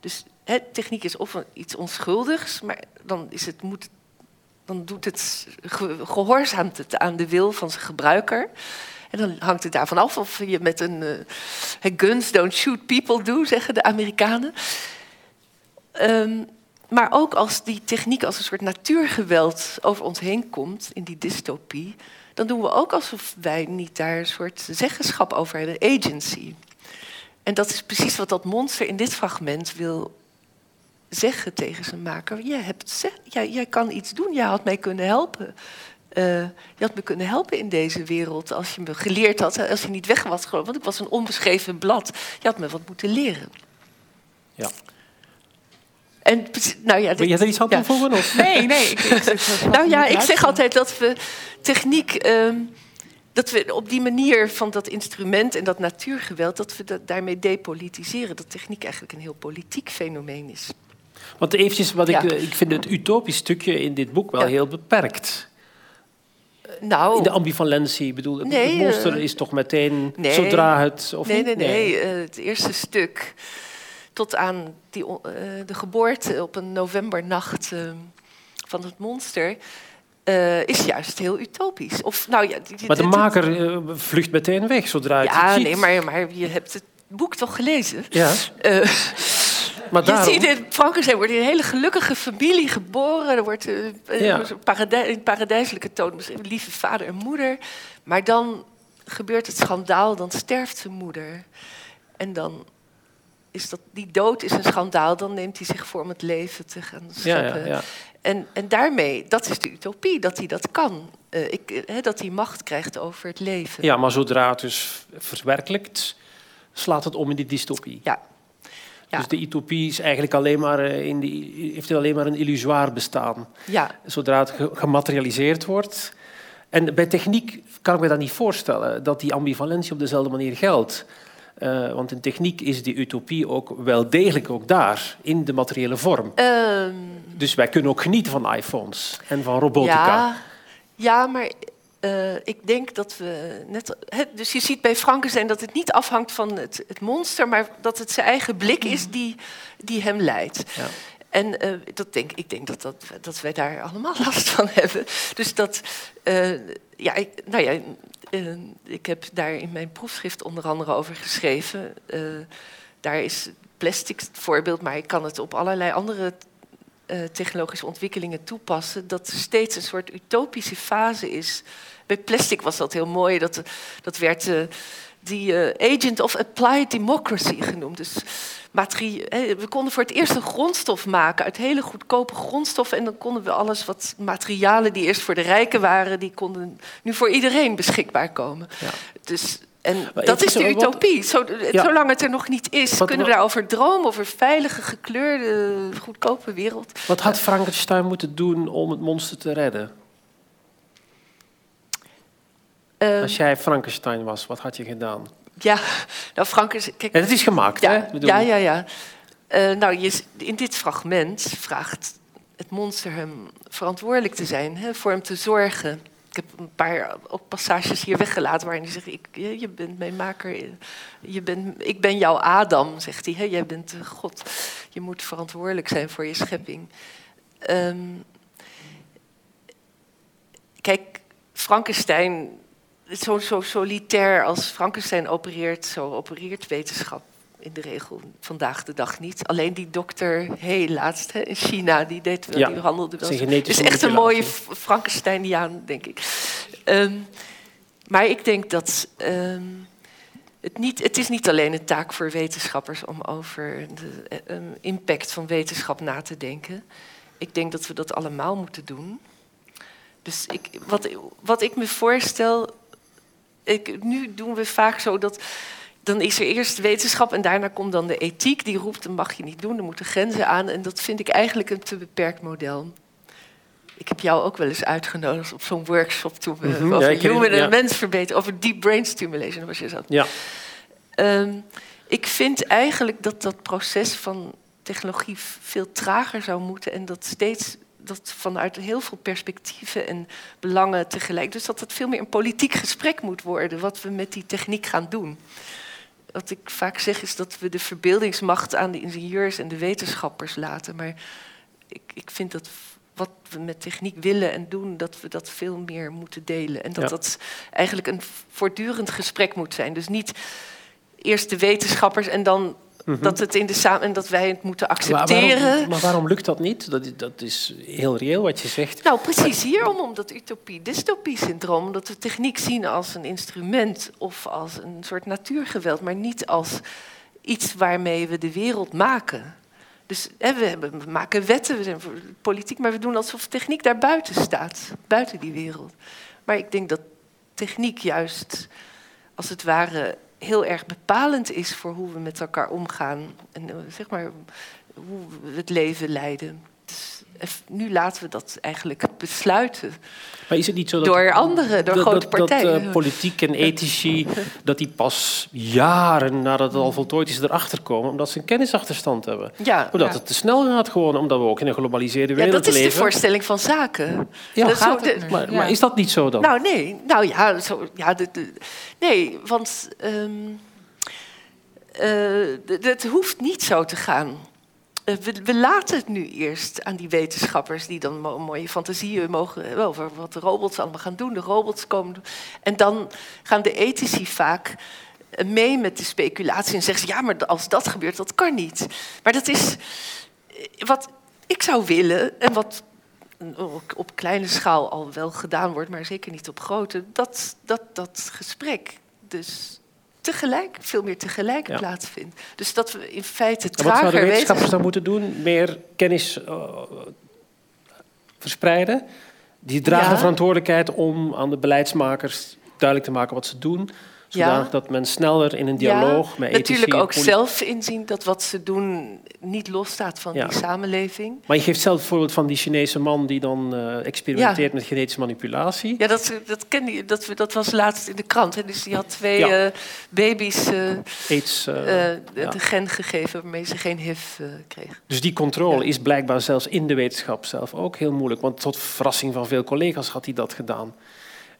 Dus techniek is of iets onschuldigs, maar dan, is het, moet, dan doet het, ge- gehoorzaamt het aan de wil van zijn gebruiker. En dan hangt het daarvan af of je met een eh, guns don't shoot people doet, zeggen de Amerikanen. Ehm, maar ook als die techniek als een soort natuurgeweld over ons heen komt in die dystopie, dan doen we ook alsof wij niet daar een soort zeggenschap over hebben, agency. En dat is precies wat dat monster in dit fragment wil zeggen tegen zijn maker. Jij, hebt, jij, jij kan iets doen, jij had mij kunnen helpen. Eh, je had me kunnen helpen in deze wereld als je me geleerd had, als je niet weg was. Want ik was een onbeschreven blad. Je had me wat moeten leren. Ja. En, nou ja, Wil er iets aan ja. toevoegen? Of? Nee, nee. Ik, ik- Nou ja, ik- zeg altijd dat we techniek. ehm, dat we op die manier van dat instrument en dat natuurgeweld. dat we dat daarmee depolitiseren. Dat techniek eigenlijk een heel politiek fenomeen is. Want eventjes, wat Ja. ik, eh, ik vind het utopisch stukje in dit boek wel Ja. heel beperkt. Nou. In de ambivalentie, bedoel, het- Nee, het monster eh, is toch meteen Nee. zodra het... Of nee, niet? nee, nee, eh, het eerste stuk. Tot aan die, eh, de geboorte op een novembernacht eh, van het monster. eh, is juist heel utopisch. Of, nou, ja, Maar de maker vlucht meteen weg zodra hij Ja, het ziet. nee, maar, maar je hebt het boek toch gelezen? Ja. Maar je daarom- ziet in Frankenstein wordt in een hele gelukkige familie geboren. Er wordt Ja. een paradij- in paradijselijke toon beschreven, lieve vader en moeder. Maar dan gebeurt het schandaal, dan sterft zijn moeder. En dan is dat, die dood is een schandaal, dan neemt hij zich voor om het leven te gaan Ja, scheppen. ja, ja. En, en daarmee, dat is de utopie, dat hij dat kan. Eh, ik, eh, dat hij macht krijgt over het leven. Ja, maar zodra het dus verwerkelijkt, slaat het om in die dystopie. Ja. Dus de utopie is eigenlijk alleen maar eh, in die, heeft alleen maar een illusoir bestaan. Ja. Zodra het ge- gematerialiseerd wordt. En bij techniek kan ik me dat niet voorstellen, dat die ambivalentie op dezelfde manier geldt. Eh, want in techniek is die utopie ook wel degelijk ook daar, in de materiële vorm. Ehm, Dus wij kunnen ook genieten van iPhones en van robotica. Ja, ja maar eh, ik denk dat we net. dus je ziet bij Frankenstein dat het niet afhangt van het, het monster, maar dat het zijn eigen blik is die, die hem leidt. Ja. En eh, dat denk, ik denk dat, dat, dat wij daar allemaal last van hebben. Dus dat, ja, ik, nou ja, eh, ik heb daar in mijn proefschrift onder andere over geschreven. Eh, daar is plastic het voorbeeld, maar ik kan het op allerlei andere eh, technologische ontwikkelingen toepassen, dat er steeds een soort utopische fase is. Bij plastic was dat heel mooi, dat, dat werd eh, die eh, agent of applied democracy genoemd. Dus we konden voor het eerst een grondstof maken uit hele goedkope grondstoffen en dan konden we alles wat materialen die eerst voor de rijken waren, die konden nu voor iedereen beschikbaar komen. Dus, en Maar dat is de utopie. Zo, Ja. Zolang het er nog niet is, Wat- kunnen we daarover dromen, over veilige, gekleurde, goedkope wereld. Wat had Frankenstein moeten doen om het monster te redden? Ehm, Als jij Frankenstein was, wat had je gedaan? Ja, nou Frank is... Kijk, is gemaakt, ja, hè? Ja, ja, ja. Eh, nou, je, in dit fragment vraagt het monster hem verantwoordelijk te zijn, hè, voor hem te zorgen. Ik heb een paar ook passages hier weggelaten waarin hij zegt: ik, je bent mijn maker, je bent, ik ben jouw Adam, zegt hij. Hè, jij bent God. Je moet verantwoordelijk zijn voor je schepping. Ehm, kijk, Frankenstein, zo, zo solitair als Frankenstein opereert, zo opereert wetenschap in de regel vandaag de dag niet. Alleen die dokter, hey, laatst hè, in China, die deed wel, Ja, die handelde wel. genetische is echt een mooie Frankensteiniaan, denk ik. Ehm, maar ik denk dat ehm, het, niet, het is niet alleen een taak voor wetenschappers om over de eh, ehm, impact van wetenschap na te denken. Ik denk dat we dat allemaal moeten doen. Dus ik, wat, wat ik me voorstel, ik, nu doen we vaak zo dat. Dan is er eerst wetenschap en daarna komt dan de ethiek. Die roept, dat mag je niet doen, er moeten grenzen aan. En dat vind ik eigenlijk een te beperkt model. Ik heb jou ook wel eens uitgenodigd op zo'n workshop toen we Mhm, ja, over herinner- human ja. en mens verbeteren, over deep brain stimulation was je zat. Ja. Ehm, ik vind eigenlijk dat dat proces van technologie veel trager zou moeten en dat steeds dat vanuit heel veel perspectieven en belangen tegelijk. Dus dat het veel meer een politiek gesprek moet worden wat we met die techniek gaan doen. Wat ik vaak zeg is dat we de verbeeldingsmacht aan de ingenieurs en de wetenschappers laten. Maar ik, ik vind dat wat we met techniek willen en doen, dat we dat veel meer moeten delen. En dat Ja. dat eigenlijk een voortdurend gesprek moet zijn. Dus niet eerst de wetenschappers en dan Mhm. dat, het in de samen en dat wij het moeten Maar accepteren. waarom, maar waarom lukt dat niet? Dat, is- dat is heel reëel wat je zegt. Nou, precies hierom, om dat utopie-dystopie-syndroom. Omdat we techniek zien als een instrument of als een soort natuurgeweld, maar niet als iets waarmee we de wereld maken. Dus hè, we, hebben, we maken wetten, we zijn voor politiek, maar we doen alsof techniek daar buiten staat, buiten die wereld. Maar ik denk dat techniek juist, als het ware, heel erg bepalend is voor hoe we met elkaar omgaan en eh, zeg maar hoe we het leven leiden. Eff- nu laten we dat eigenlijk besluiten. Maar is het niet zo dat... Door anderen, door dat, grote dat, dat, partijen. eh, politiek en ethici, dat die pas jaren nadat het al voltooid is erachter komen, omdat ze een kennisachterstand hebben. Ja, Omdat ja. het te snel gaat gewoon, omdat we ook in een geglobaliseerde Ja, wereld dat is de leven. voorstelling van zaken. Ja, Dat gaat de-? Maar, ja. maar is dat niet zo dan? Nou, nee. Nou ja, zo, ja de, de- nee, want eh, d- het hoeft niet zo te gaan. Eh, we, we laten het nu eerst aan die wetenschappers die dan mo- mooie fantasieën mogen hebben over wat de robots allemaal gaan doen. De robots komen. En dan gaan de ethici vaak eh, mee met de speculatie en zeggen ze: ja, maar als dat gebeurt, dat kan niet. Maar dat is eh, wat ik zou willen en wat op kleine schaal al wel gedaan wordt, maar zeker niet op grote, dat dat, dat gesprek dus tegelijk, veel meer tegelijk Ja. plaatsvindt. Dus dat we in feite En wat zouden trager wetenschappers weten. dan moeten doen? Meer kennis eh, verspreiden? Die dragen Ja. de verantwoordelijkheid om aan de beleidsmakers duidelijk te maken wat ze doen. Zodanig Ja. dat men sneller in een dialoog ja, met ethici... natuurlijk ook zelf inzien dat wat ze doen niet losstaat van Ja. die samenleving. Maar je geeft zelf het voorbeeld van die Chinese man die dan eh, experimenteert met genetische manipulatie. Ja, dat, dat, ken je, dat, dat was laatst in de krant. Hè. Dus die had twee eh, baby's AIDS, ja. de gen gegeven waarmee ze geen HIV kregen. Dus die controle is blijkbaar zelfs in de wetenschap zelf ook heel moeilijk. Want tot verrassing van veel collega's had hij dat gedaan.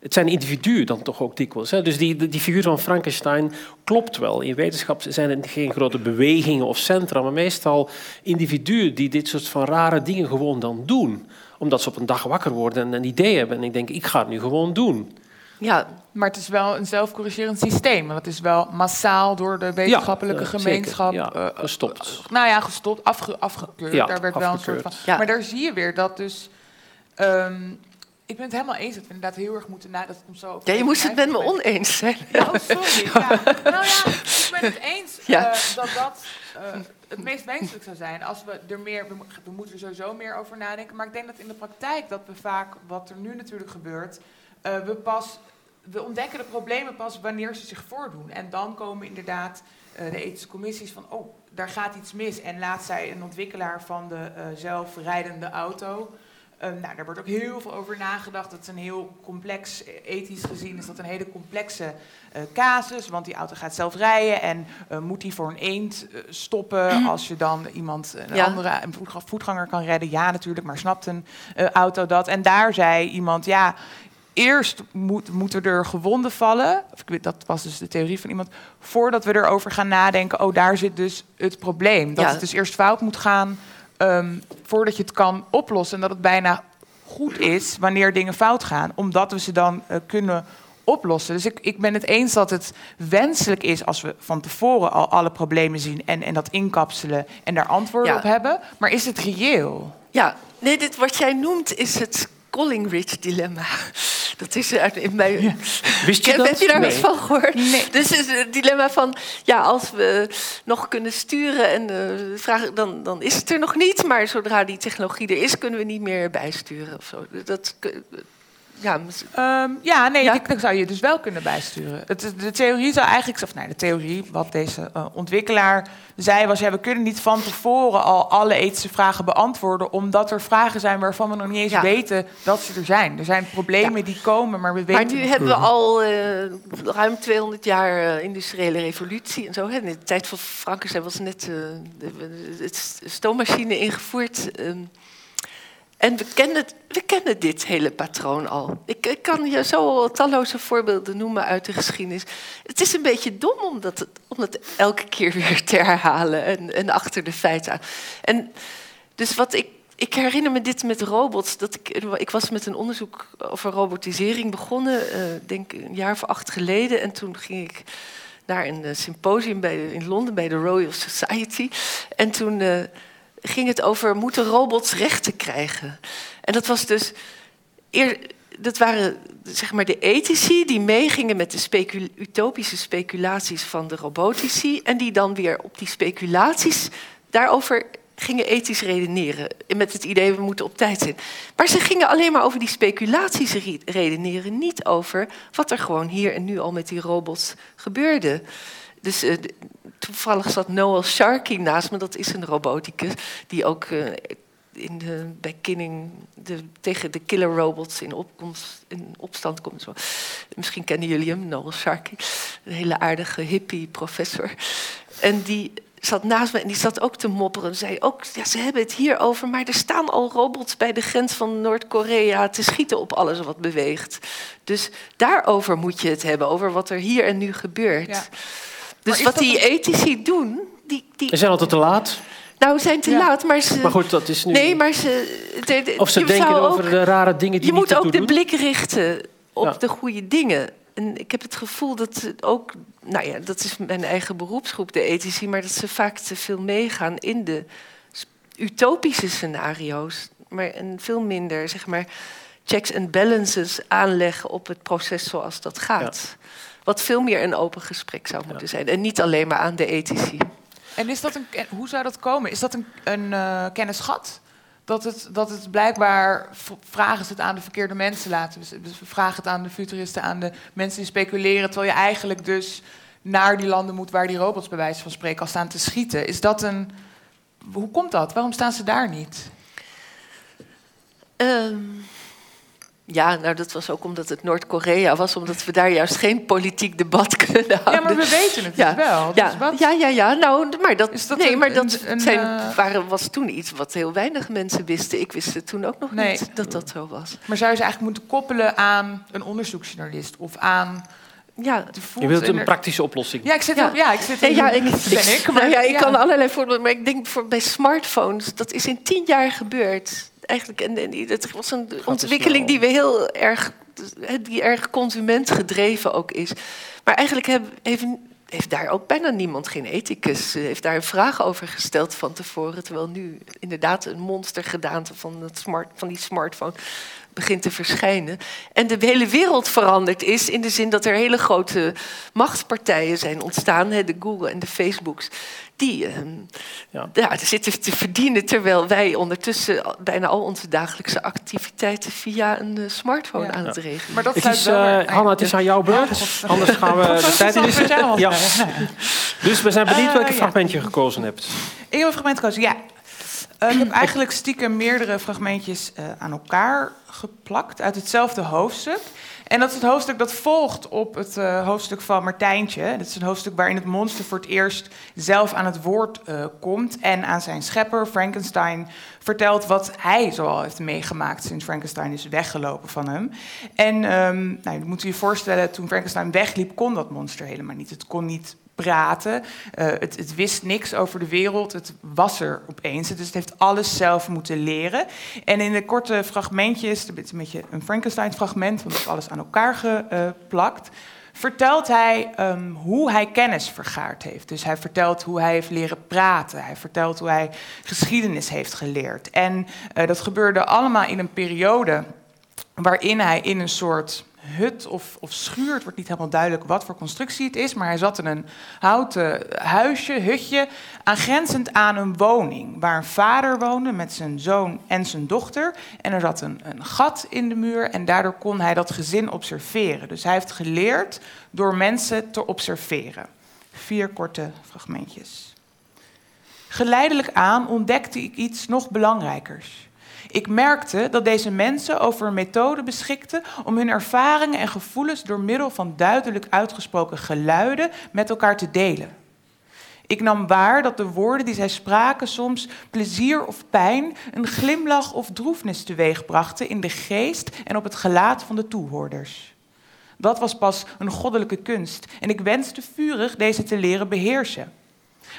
Het zijn individuen dan toch ook dikwijls. Hè? Dus die, die, figuur van Frankenstein klopt wel. In wetenschap zijn het geen grote bewegingen of centra, maar meestal individuen die dit soort van rare dingen gewoon dan doen. Omdat ze op een dag wakker worden en een idee hebben. En ik denk, ik ga het nu gewoon doen. Ja, Maar het is wel een zelfcorrigerend systeem. Want het is wel massaal door de wetenschappelijke eh, gemeenschap Ja, eh, gestopt. nou ja, gestopt, afge, afgekeurd. Ja, Daar werd wel een soort van. Maar daar zie je weer dat dus. ehm, ik ben het helemaal eens dat we inderdaad heel erg moeten nadenken. Dat het om zo ja, je moest het met me oneens zijn. Ja, oh, sorry. Ja. Nou ja, ik ben het eens eh, dat dat eh, het meest wenselijk zou zijn. Als we er meer, we, mo- we moeten er sowieso meer over nadenken. Maar ik denk dat in de praktijk dat we vaak, wat er nu natuurlijk gebeurt, eh, we pas, we ontdekken de problemen pas wanneer ze zich voordoen. En dan komen inderdaad de ethische commissies van, oh, daar gaat iets mis. En laat zij een ontwikkelaar van de zelfrijdende auto. Eh, nou, daar wordt ook heel veel over nagedacht. Dat is een heel complex, eh, ethisch gezien is dat een hele complexe eh, casus. Want die auto gaat zelf rijden en eh, moet die voor een eend stoppen als je dan iemand, een Ja. andere een voetga- voetganger kan redden. Ja, natuurlijk, maar snapt een auto dat? En daar zei iemand, ja, eerst moet, moeten er gewonden vallen. Of ik weet, dat was dus de theorie van iemand. Voordat we erover gaan nadenken, oh, daar zit dus het probleem. Dat Ja. het dus eerst fout moet gaan ehm, voordat je het kan oplossen. En dat het bijna goed is wanneer dingen fout gaan, omdat we ze dan eh, kunnen oplossen. Dus ik, ik ben het eens dat het wenselijk is als we van tevoren al alle problemen zien en, en dat inkapselen en daar antwoorden Ja. op hebben. Maar is het reëel? Ja, nee, dit, wat jij noemt is het Collingridge-dilemma. Dat is uit in mijn. Wist je Heb- dat? Heb je daar Nee. van gehoord? Nee. Dus het is het dilemma van, ja, als we nog kunnen sturen en eh, vragen, dan, dan is het er nog niet. Maar zodra die technologie er is, kunnen we niet meer bijsturen of zo. Dat, ja, Ehm, ja, nee, Ja. dat zou je dus wel kunnen bijsturen. Het, de theorie zou eigenlijk, of nee, de theorie, wat deze eh, ontwikkelaar zei, was: ja, we kunnen niet van tevoren al alle ethische vragen beantwoorden, omdat er vragen zijn waarvan we nog niet eens Ja. weten dat ze er zijn. Er zijn problemen die komen, maar we weten. Maar nu hebben we al eh, ruim 200 jaar eh, industriële revolutie en zo. Hè. In de tijd van Frankenstein was net de, de- ingevoerd. ehm. En we kennen, we kennen dit hele patroon al. Ik, ik kan je zo talloze voorbeelden noemen uit de geschiedenis. Het is een beetje dom om dat, elke keer weer te herhalen en, en achter de feiten. En dus wat ik ik herinner me dit met robots. Dat ik, ik was met een onderzoek over robotisering begonnen, eh, denk een jaar of acht geleden. En toen ging ik naar een eh, symposium bij, in Londen bij de Royal Society. En toen eh, ging het over moeten robots rechten krijgen. En dat was dus dat waren zeg maar de ethici die meegingen met de utopische speculaties van de robotici. En die dan weer op die speculaties daarover gingen ethisch redeneren. Met het idee, we moeten op tijd zijn. Maar ze gingen alleen maar over die speculaties re- redeneren. Niet over wat er gewoon hier en nu al met die robots gebeurde. Dus eh, toevallig zat Noel Sharkey naast me. Dat is een roboticus die ook eh, in de, bij Kinning de, tegen de killer robots in, opkomst, in opstand komt. Zo. Misschien kennen jullie hem, Noel Sharkey. Een hele aardige hippie professor. En die zat naast me en die zat ook te mopperen. En zei ook, ja, ze hebben het hier over, maar er staan al robots bij de grens van Noord-Korea te schieten op alles wat beweegt. Dus daarover moet je het hebben, over wat er hier en nu gebeurt. Ja. Dus wat die een- ethici doen, die, die We zijn altijd te laat. nou, we zijn te Ja. laat, maar ze... Maar goed, dat is nu... Nee, maar ze... de- de- Of ze denken over ook- de rare dingen die Je moet ook de doen. blik richten op Ja. de goede dingen. En ik heb het gevoel dat ook... Nou ja, dat is mijn eigen beroepsgroep, de ethici... maar dat ze vaak te veel meegaan in de utopische scenario's... maar en veel minder, zeg maar... checks and balances aanleggen op het proces zoals dat gaat. Wat veel meer een open gesprek zou moeten zijn. En niet alleen maar aan de ethici. En is dat een, en hoe zou dat komen? Is dat een, een eh, kennisgat? dat het, dat het blijkbaar vragen ze het aan de verkeerde mensen laten. we- Dus we vragen het aan de futuristen, aan de mensen die speculeren. Terwijl je eigenlijk dus naar die landen moet waar die robots bij wijze van spreken al staan te schieten. Is dat een. Hoe komt dat? Waarom staan ze daar niet? Ehm, ja, nou dat was ook omdat het Noord-Korea was, omdat we daar juist geen politiek debat kunnen houden. Ja, maar we weten het Ja, dus wel. Ja, Dus wat- ja, ja, ja. Nou, maar dat, dat nee, een- maar dat een- een, zijn, eh, waren, was toen iets wat heel weinig mensen wisten. Ik wist het toen ook nog Nee. niet dat dat zo was. Maar zou je ze eigenlijk moeten koppelen aan een onderzoeksjournalist of aan. Ja, Je wilt een praktische oplossing. Ja, ik zit op. Ja, ik zit op. ja, ik, ben ik. nou maar- ja, ik ja. kan allerlei voorbeelden, maar ik denk voor, bij smartphones, dat is in tien jaar gebeurd. Eigenlijk, en, en het was een ontwikkeling die we heel erg, die erg consumentgedreven ook is. Maar eigenlijk heb, heeft, heeft daar ook bijna niemand, geen ethicus, eh, heeft daar een vraag over gesteld van tevoren. Terwijl nu inderdaad een monstergedaante van, het smart, van die smartphone begint te verschijnen. En de hele wereld veranderd is in de zin dat er hele grote machtspartijen zijn ontstaan, hè, de Google en de Facebooks, die ehm, Ja. ja. zitten te verdienen terwijl wij ondertussen bijna al onze dagelijkse activiteiten via een eh, smartphone Ja. aan het regelen. Maar dat Het is, eh, Hanna, het is aan jouw beurt. God. Anders gaan we de tijd in Ja. Dus we zijn benieuwd Eh, welk ja. fragment je gekozen hebt. Ik heb een fragment gekozen, ja. Eh, ik heb eigenlijk stiekem meerdere fragmentjes eh, aan elkaar geplakt uit hetzelfde hoofdstuk. En dat is het hoofdstuk dat volgt op het eh, hoofdstuk van Martijntje. Dat is een hoofdstuk waarin het monster voor het eerst zelf aan het woord eh, komt. En aan zijn schepper, Frankenstein, vertelt wat hij zoal heeft meegemaakt sinds Frankenstein is weggelopen van hem. En ehm nou, je moet je voorstellen, toen Frankenstein wegliep, kon dat monster helemaal niet. Het kon niet praten. Eh, het, het wist niks over de wereld. Het was er opeens. Dus het heeft alles zelf moeten leren. En in de korte fraagmentjes, het is een beetje een Frankenstein-fragment, want het is alles aan elkaar geplakt. Vertelt hij ehm, hoe hij kennis vergaard heeft. Dus hij vertelt hoe hij heeft leren praten. Hij vertelt hoe hij geschiedenis heeft geleerd. En eh, dat gebeurde allemaal in een periode waarin hij in een soort hut of, of schuur, het wordt niet helemaal duidelijk wat voor constructie het is, maar hij zat in een houten huisje, hutje, aangrenzend aan een woning waar een vader woonde met zijn zoon en zijn dochter. En er zat een, een gat in de muur en daardoor kon hij dat gezin observeren. Dus hij heeft geleerd door mensen te observeren. Vier korte fragmentjes. Geleidelijk aan ontdekte ik iets nog belangrijkers. Ik merkte dat deze mensen over een methode beschikten om hun ervaringen en gevoelens door middel van duidelijk uitgesproken geluiden met elkaar te delen. Ik nam waar dat de woorden die zij spraken soms plezier of pijn, een glimlach of droefnis teweegbrachten in de geest en op het gelaat van de toehoorders. Dat was pas een goddelijke kunst en ik wenste vurig deze te leren beheersen.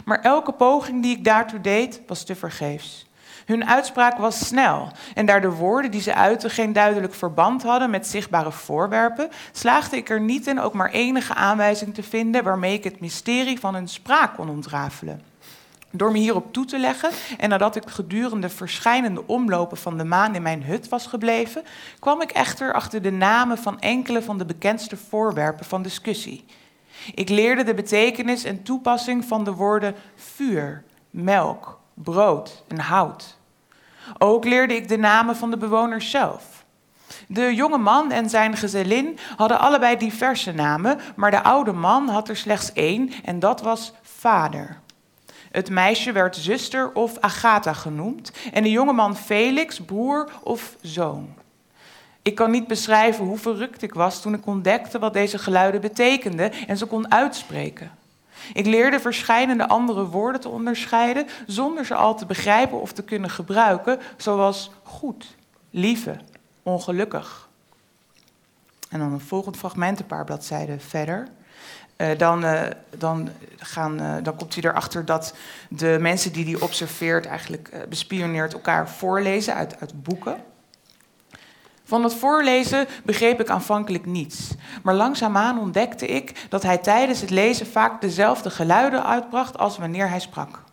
Maar elke poging die ik daartoe deed was tevergeefs. Hun uitspraak was snel en daar de woorden die ze uitten geen duidelijk verband hadden met zichtbare voorwerpen, slaagde ik er niet in ook maar enige aanwijzing te vinden waarmee ik het mysterie van hun spraak kon ontrafelen. Door me hierop toe te leggen en nadat ik gedurende verschijnende omlopen van de maan in mijn hut was gebleven, kwam ik echter achter de namen van enkele van de bekendste voorwerpen van discussie. Ik leerde de betekenis en toepassing van de woorden vuur, melk, brood en hout. Ook leerde ik de namen van de bewoners zelf. De jonge man en zijn gezellin hadden allebei diverse namen, maar de oude man had er slechts één en dat was vader. Het meisje werd zuster of Agatha genoemd en de jonge man Felix broer of zoon. Ik kan niet beschrijven hoe verrukt ik was toen ik ontdekte wat deze geluiden betekenden en ze kon uitspreken. Ik leerde verschillende andere woorden te onderscheiden zonder ze al te begrijpen of te kunnen gebruiken, zoals goed, lieve, ongelukkig. En dan een volgend fragment, een paar bladzijden verder. Uh, dan, uh, dan, gaan, uh, dan komt hij erachter dat de mensen die hij observeert, eigenlijk bespioneert, elkaar voorlezen uit, uit boeken. Van het voorlezen begreep ik aanvankelijk niets. Maar langzaamaan ontdekte ik dat hij tijdens het lezen vaak dezelfde geluiden uitbracht als wanneer hij sprak.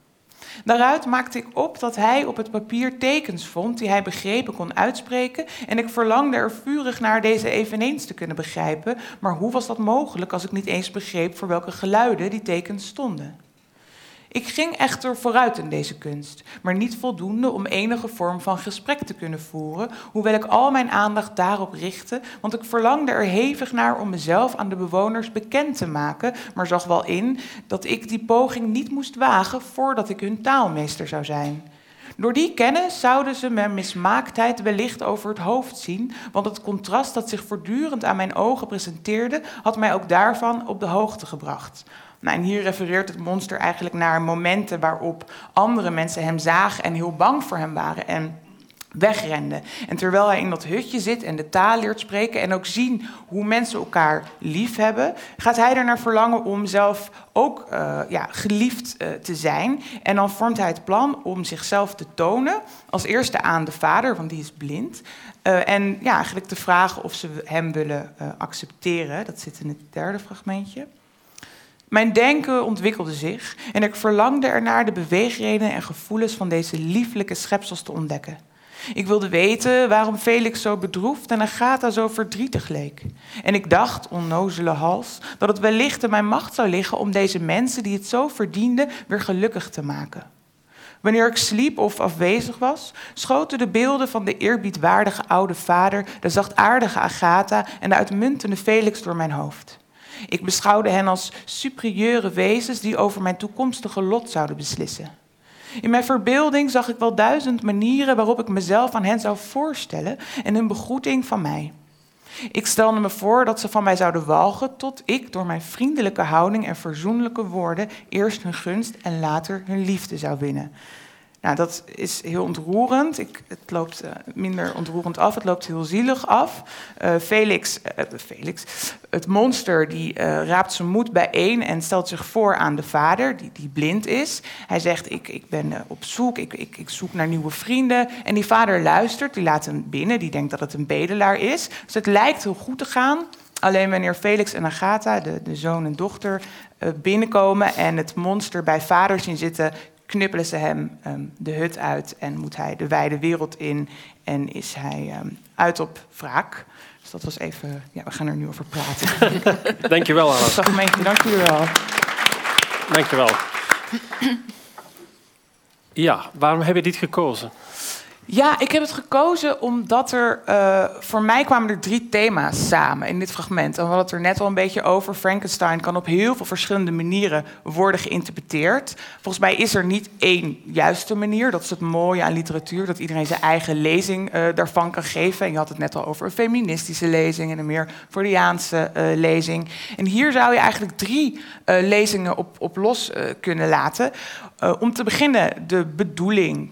Daaruit maakte ik op dat hij op het papier tekens vond die hij begrepen kon uitspreken en ik verlangde er vurig naar deze eveneens te kunnen begrijpen, maar hoe was dat mogelijk als ik niet eens begreep voor welke geluiden die tekens stonden? Ik ging echter vooruit in deze kunst, maar niet voldoende om enige vorm van gesprek te kunnen voeren, hoewel ik al mijn aandacht daarop richtte, want ik verlangde er hevig naar om mezelf aan de bewoners bekend te maken, maar zag wel in dat ik die poging niet moest wagen voordat ik hun taalmeester zou zijn. Door die kennis zouden ze mijn mismaaktheid wellicht over het hoofd zien, want het contrast dat zich voortdurend aan mijn ogen presenteerde, had mij ook daarvan op de hoogte gebracht. Nou, en hier refereert het monster eigenlijk naar momenten waarop andere mensen hem zagen en heel bang voor hem waren en wegrenden. En terwijl hij in dat hutje zit en de taal leert spreken en ook zien hoe mensen elkaar lief hebben, gaat hij ernaar verlangen om zelf ook uh, ja, geliefd uh, te zijn. En dan vormt hij het plan om zichzelf te tonen, als eerste aan de vader, want die is blind. Uh, en ja, eigenlijk te vragen of ze hem willen accepteren. Dat zit in het derde fragmentje. Mijn denken ontwikkelde zich en ik verlangde ernaar de beweegredenen en gevoelens van deze lieflijke schepsels te ontdekken. Ik wilde weten waarom Felix zo bedroefd en Agatha zo verdrietig leek. En ik dacht, onnozele hals, dat het wellicht in mijn macht zou liggen om deze mensen die het zo verdienden weer gelukkig te maken. Wanneer ik sliep of afwezig was, schoten de beelden van de eerbiedwaardige oude vader, de zachtaardige Agatha en de uitmuntende Felix door mijn hoofd. Ik beschouwde hen als superieure wezens die over mijn toekomstige lot zouden beslissen. In mijn verbeelding zag ik wel duizend manieren waarop ik mezelf aan hen zou voorstellen en hun begroeting van mij. Ik stelde me voor dat ze van mij zouden walgen tot ik door mijn vriendelijke houding en verzoenlijke woorden eerst hun gunst en later hun liefde zou winnen. Nou, dat is heel ontroerend. Ik, het loopt uh, minder ontroerend af, het loopt heel zielig af. Uh, Felix, uh, Felix, het monster, die raapt zijn moed bijeen en stelt zich voor aan de vader, die, die blind is. Hij zegt, ik, ik ben op zoek, ik, ik, ik zoek naar nieuwe vrienden. En die vader luistert, die laat hem binnen, die denkt dat het een bedelaar is. Dus het lijkt heel goed te gaan. Alleen wanneer Felix en Agatha, de, de zoon en dochter, binnenkomen en het monster bij vader zien zitten, knippelen ze hem um, de hut uit en moet hij de wijde wereld in en is hij um, uit op wraak. Dus dat was even, ja, we gaan er nu over praten. Dankjewel, Anna. Fragmentje, dankjewel. Dankjewel. Ja, waarom heb je dit gekozen? Ja, ik heb het gekozen omdat er uh, voor mij kwamen er drie thema's samen in dit fragment. En we hadden het er net al een beetje over. Frankenstein kan op heel veel verschillende manieren worden geïnterpreteerd. Volgens mij is er niet één juiste manier. Dat is het mooie aan literatuur, dat iedereen zijn eigen lezing uh, daarvan kan geven. En je had het net al over een feministische lezing en een meer Freudiaanse uh, lezing. En hier zou je eigenlijk drie lezingen op, op los kunnen laten. om te beginnen de bedoeling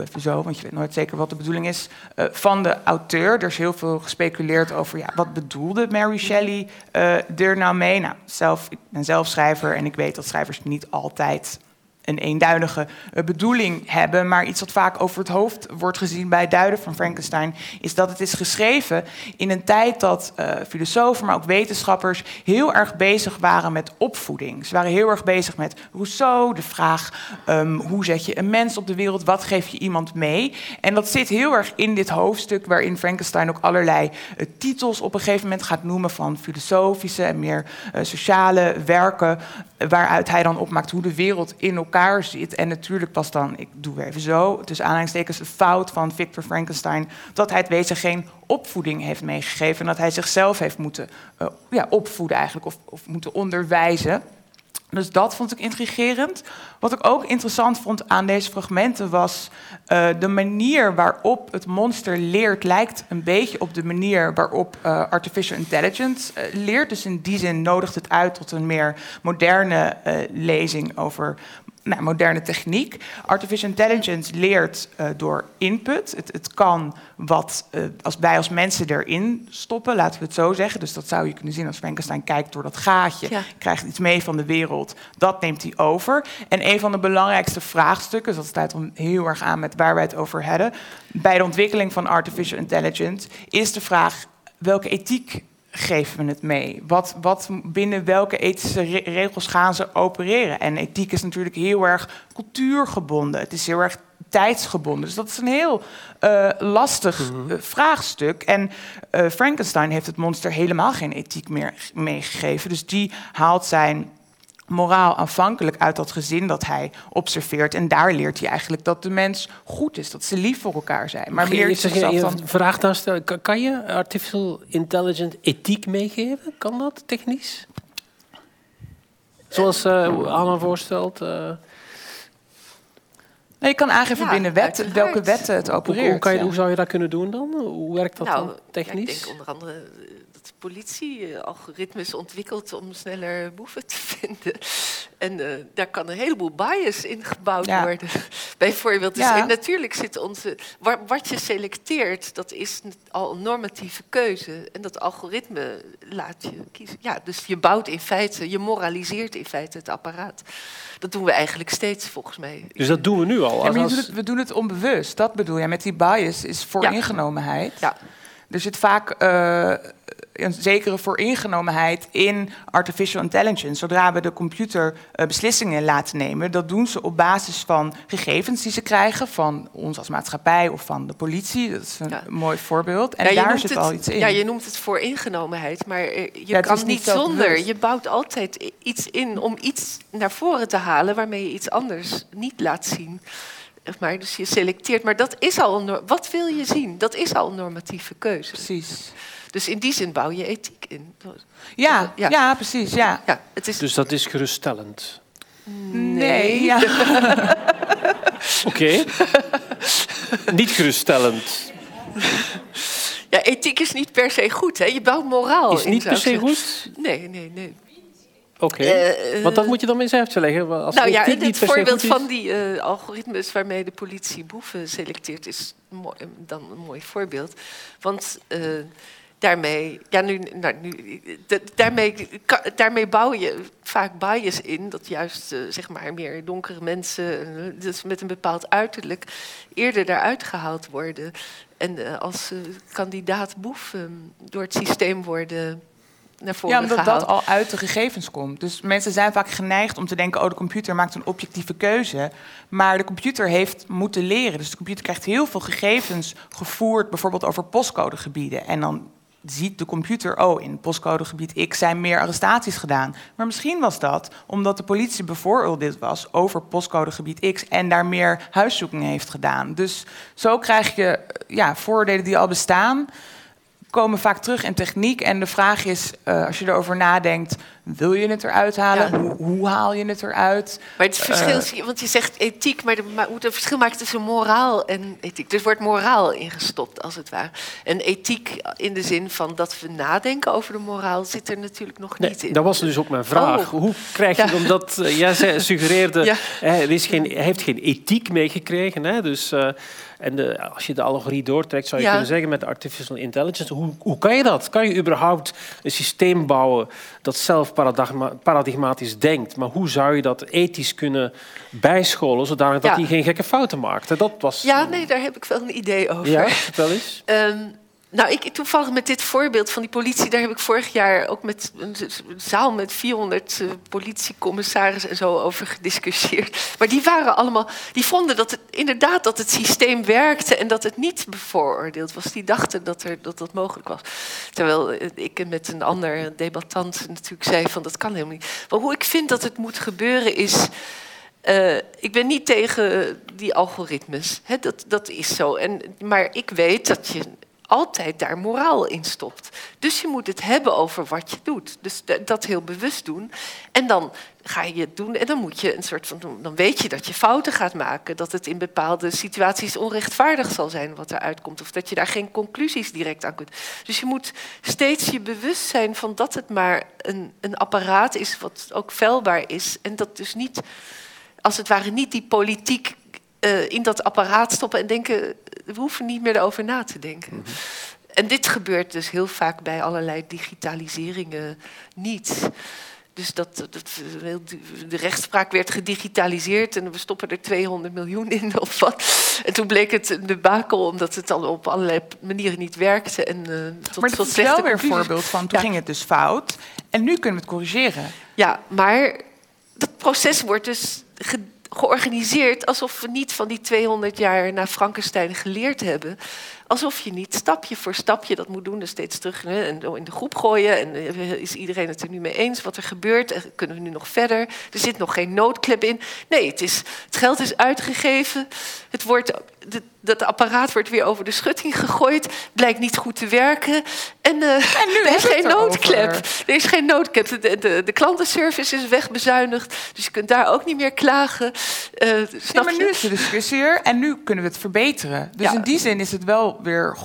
even zo, want je weet nooit zeker wat de bedoeling is, uh, van de auteur. Er is heel veel gespeculeerd over ja, wat bedoelde Mary Shelley uh, er nou mee. Nou, zelf, ik ben zelf schrijver en ik weet dat schrijvers niet altijd een eenduidige uh, bedoeling hebben, maar iets wat vaak over het hoofd wordt gezien bij het duiden van Frankenstein, is dat het is geschreven in een tijd dat uh, filosofen, maar ook wetenschappers heel erg bezig waren met opvoeding. Ze waren heel erg bezig met Rousseau, de vraag um, hoe zet je een mens op de wereld, wat geef je iemand mee. En dat zit heel erg in dit hoofdstuk waarin Frankenstein ook allerlei uh, titels op een gegeven moment gaat noemen van filosofische en meer sociale werken, waaruit hij dan opmaakt hoe de wereld in elkaar elkaar zit. En natuurlijk pas dan, ik doe weer even zo, tussen aanhalingstekens de fout van Victor Frankenstein, dat hij het wezen geen opvoeding heeft meegegeven en dat hij zichzelf heeft moeten uh, ja, opvoeden eigenlijk, of, of moeten onderwijzen. Dus dat vond ik intrigerend. Wat ik ook interessant vond aan deze fragmenten was uh, de manier waarop het monster leert, lijkt een beetje op de manier waarop uh, artificial intelligence leert. Dus in die zin nodigt het uit tot een meer moderne lezing over nou, moderne techniek. Artificial intelligence leert uh, door input. Het, het kan wat uh, als wij als mensen erin stoppen, laten we het zo zeggen. Dus dat zou je kunnen zien als Frankenstein kijkt door dat gaatje, ja. krijgt iets mee van de wereld. Dat neemt hij over. En een van de belangrijkste vraagstukken, dus dat sluit dan heel erg aan met waar wij het over hebben, bij de ontwikkeling van artificial intelligence, is de vraag welke ethiek geven we het mee? Wat, wat binnen welke ethische re regels gaan ze opereren? En ethiek is natuurlijk heel erg cultuurgebonden. Het is heel erg tijdsgebonden. Dus dat is een heel uh, lastig uh, vraagstuk. En uh, Frankenstein heeft het monster helemaal geen ethiek meer meegegeven. Dus die haalt zijn moraal aanvankelijk uit dat gezin dat hij observeert. En daar leert hij eigenlijk dat de mens goed is, dat ze lief voor elkaar zijn. Maar leert zichzelf een dan... vraag dan stellen? Kan, je artificial intelligent ethiek meegeven? Kan dat technisch? Zoals eh Anna voorstelt. eh, je kan aangeven Ja, binnen wet, uiteraard. welke wetten het hoe, opereert. hoe, kan je, ja. hoe zou je dat kunnen doen dan? Hoe werkt dat nou, dan ja, technisch? ik denk onder andere eh, dat de politie algoritmes ontwikkelt om sneller boeven te vinden. En eh, daar kan een heleboel bias in gebouwd Ja. worden. Bijvoorbeeld, dus Ja. en natuurlijk zit onze. wa- Wat je selecteert, dat is al een normatieve keuze. En dat algoritme laat je kiezen. Ja, dus je bouwt in feite, je moraliseert in feite het apparaat. Dat doen we eigenlijk steeds volgens mij. Dus dat doen we nu al. Ja, Als, maar je als- doet het- we doen het onbewust, dat bedoel je. Met die bias is vooringenomenheid. Ja. Er zit vaak eh, een zekere vooringenomenheid in artificial intelligence. Zodra we de computer eh, beslissingen laten nemen, dat doen ze op basis van gegevens die ze krijgen van ons als maatschappij of van de politie. Dat is een Ja. mooi voorbeeld. En Ja, daar zit het- al iets in. Ja, je noemt het vooringenomenheid, maar eh, je Ja, kan niet niet zo zonder. Je bouwt altijd iets in om iets naar voren te halen waarmee je iets anders niet laat zien. Maar dus je selecteert, maar dat is al een. Wat wil je zien? Dat is al een normatieve keuze. Precies. Dus in die zin bouw je ethiek in. Ja, Ja. ja. precies. Ja. Ja, het is. dus dat is geruststellend. Nee. ja. Oké. Niet geruststellend. Ja, ethiek is niet per se goed, hè? Je bouwt moraal. Is niet per se goed? Nee, nee, nee. Oké. Eh, Want dat moet je dan eens uitleggen. Als nou ja, ethiek het niet per se voorbeeld goed is- van die eh, algoritmes waarmee de politie boeven selecteert is mooi, dan een mooi voorbeeld. Want eh, daarmee, ja, nu, nou, nu, da- daarmee, daarmee bouw je vaak bias in dat juist eh, zeg maar meer donkere mensen, eh, dus met een bepaald uiterlijk, eerder daaruit gehaald worden. En eh, als kandidaat boef eh, door het systeem worden naar voren Ja, omdat gehaald. dat al uit de gegevens komt. Dus mensen zijn vaak geneigd om te denken: oh, de computer maakt een objectieve keuze. Maar de computer heeft moeten leren. Dus de computer krijgt heel veel gegevens gevoerd, bijvoorbeeld over postcodegebieden. En dan ziet de computer: oh, in postcodegebied X zijn meer arrestaties gedaan. Maar misschien was dat omdat de politie bevooroordeeld was over postcodegebied X en daar meer huiszoekingen heeft gedaan. Dus zo krijg je ja, voordelen die al bestaan komen vaak terug in techniek. En de vraag is, eh, als je erover nadenkt, wil je het eruit halen? Ja. Hoe, hoe haal je het eruit? Maar het verschil Eh, want je zegt ethiek, maar de, maar hoe het verschil maakt tussen moraal en ethiek. Er wordt moraal ingestopt, als het ware. En ethiek in de zin van dat we nadenken over de moraal, zit er natuurlijk nog Nee, niet in. dat was dus ook mijn vraag. Oh. Hoe krijg je, Ja. omdat eh, jij suggereerde, Ja. hè, er is geen, hij heeft geen ethiek meegekregen. Hè, dus, eh, en de, als je de allegorie doortrekt, zou je Ja. kunnen zeggen met artificial intelligence, hoe, hoe kan je dat? Kan je überhaupt een systeem bouwen dat zelf paradigma- paradigmatisch denkt? Maar hoe zou je dat ethisch kunnen bijscholen, zodanig dat Ja. hij geen gekke fouten maakt? Dat was... Ja, nee, daar heb ik wel een idee over. Ja, vertel eens. Ehm, nou, ik, toevallig met dit voorbeeld van die politie, daar heb ik vorig jaar ook met een zaal met 400 eh, politiecommissarissen en zo over gediscussieerd. Maar die waren allemaal, die vonden dat het inderdaad dat het systeem werkte en dat het niet bevooroordeeld was. Die dachten dat er, dat, dat mogelijk was. Terwijl eh, ik met een ander debattant natuurlijk zei van dat kan helemaal niet. Maar hoe ik vind dat het moet gebeuren is. Eh, ik ben niet tegen die algoritmes. Dat, dat is zo. En, maar ik weet dat je altijd daar moraal in stopt. Dus je moet het hebben over wat je doet. Dus dat heel bewust doen. En dan ga je het doen en dan moet je een soort van. Dan weet je dat je fouten gaat maken. Dat het in bepaalde situaties onrechtvaardig zal zijn wat eruit komt. Of dat je daar geen conclusies direct aan kunt. Dus je moet steeds je bewust zijn van dat het maar een, een apparaat is wat ook vuilbaar is. En dat dus niet als het ware niet die politiek eh, in dat apparaat stoppen en denken, we hoeven niet meer erover na te denken. En dit gebeurt dus heel vaak bij allerlei digitaliseringen niet. Dus dat, dat, de rechtspraak werd gedigitaliseerd en we stoppen er 200 miljoen in of wat. En toen bleek het een debakel omdat het al op allerlei manieren niet werkte. En, eh, tot, maar tot dat is wel weer een voorbeeld van, toen Ja. ging het dus fout. En nu kunnen we het corrigeren. Ja, maar dat proces wordt dus georganiseerd alsof we niet van die 200 jaar na Frankenstein geleerd hebben. Alsof je niet stapje voor stapje dat moet doen, dus steeds terug in de groep gooien. En eh, is iedereen het er nu mee eens wat er gebeurt? En kunnen we nu nog verder? Er zit nog geen noodklep in. Nee, het, is, het geld is uitgegeven. Het wordt, de, dat apparaat wordt weer over de schutting gegooid. Blijkt niet goed te werken. En, uh, En nu er is geen noodklep. Er is geen noodklep. De, de, de klantenservice is wegbezuinigd. Dus je kunt daar ook niet meer klagen. Eh, snap maar je? nu is de discussie er en nu kunnen we het verbeteren. Dus Ja. in die zin is het wel weer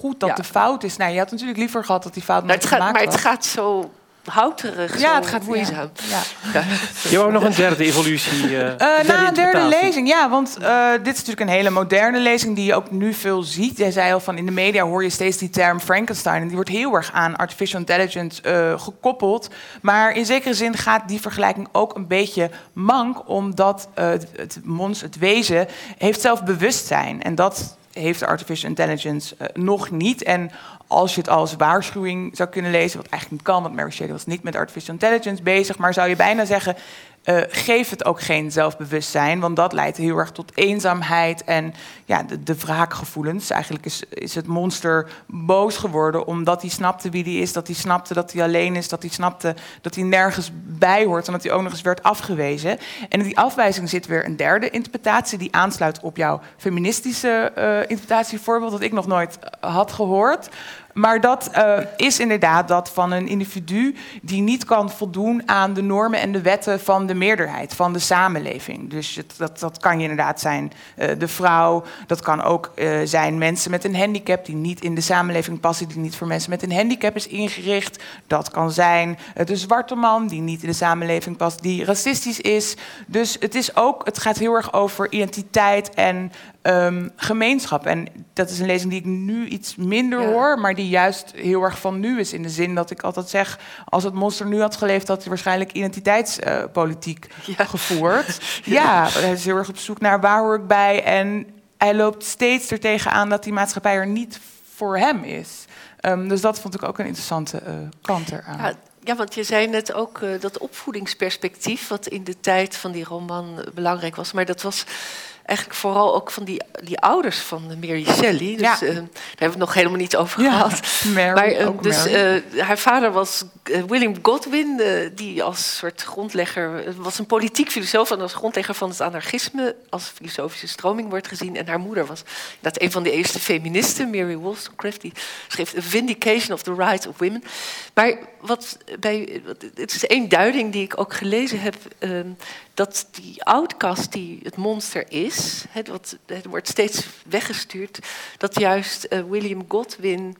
goed dat Ja. de fout is. Nou, je had natuurlijk liever gehad dat die fout Maar het, gaat, gemaakt maar het gaat zo houterig, Ja, zo het gaat moeizaam. Ja. Ja. Je wou nog een derde evolutie. eh Eh, na een derde lezing, ja, want eh, dit is natuurlijk een hele moderne lezing die je ook nu veel ziet. Jij zei al van in de media hoor je steeds die term Frankenstein en die wordt heel erg aan artificial intelligence eh, gekoppeld. Maar in zekere zin gaat die vergelijking ook een beetje mank, omdat eh, het, het mons, het wezen, heeft zelf bewustzijn en dat heeft artificial intelligence eh, nog niet. En als je het als waarschuwing zou kunnen lezen, wat eigenlijk niet kan, want Mary Shelley was niet met artificial intelligence bezig, maar zou je bijna zeggen, eh, geef het ook geen zelfbewustzijn, want dat leidt heel erg tot eenzaamheid en ja, de, de wraakgevoelens. Eigenlijk is, is het monster boos geworden omdat hij snapte wie hij is, dat hij snapte dat hij alleen is, dat hij snapte dat hij nergens bij hoort en dat hij ook nog eens werd afgewezen. En in die afwijzing zit weer een derde interpretatie die aansluit op jouw feministische eh interpretatievoorbeeld dat ik nog nooit eh, had gehoord. Maar dat eh, is inderdaad dat van een individu die niet kan voldoen aan de normen en de wetten van de meerderheid, van de samenleving. Dus dat, dat kan inderdaad zijn eh, de vrouw, dat kan ook eh, zijn mensen met een handicap die niet in de samenleving passen, die niet voor mensen met een handicap is ingericht. Dat kan zijn de zwarte man die niet in de samenleving past, die racistisch is. Dus het, is ook, het gaat heel erg over identiteit en ehm, gemeenschap. En dat is een lezing die ik nu iets minder Ja. hoor, maar die juist heel erg van nu is. In de zin dat ik altijd zeg, als het monster nu had geleefd, had hij waarschijnlijk identiteitspolitiek Ja. gevoerd. ja. hij is heel erg op zoek naar waar hoor ik bij. En hij loopt steeds er tegenaan dat die maatschappij er niet voor hem is. Ehm, dus dat vond ik ook een interessante eh, kant eraan. Ja, ja, want je zei net ook eh, dat opvoedingsperspectief, wat in de tijd van die roman eh, belangrijk was. Maar dat was eigenlijk vooral ook van die, die ouders van Mary Shelley. Dus Ja. eh, daar hebben we het nog helemaal niet over Ja, gehad. Mary, maar eh, ook dus eh, haar vader was William Godwin, die als soort grondlegger was een politiek filosoof en als grondlegger van het anarchisme als filosofische stroming wordt gezien. En haar moeder was dat een van de eerste feministen, Mary Wollstonecraft, die schreef A Vindication of the Rights of Women. Maar wat bij, het is één duiding die ik ook gelezen heb, ehm, dat die outcast die het monster is, het, wat, het wordt steeds weggestuurd, dat juist eh, William Godwin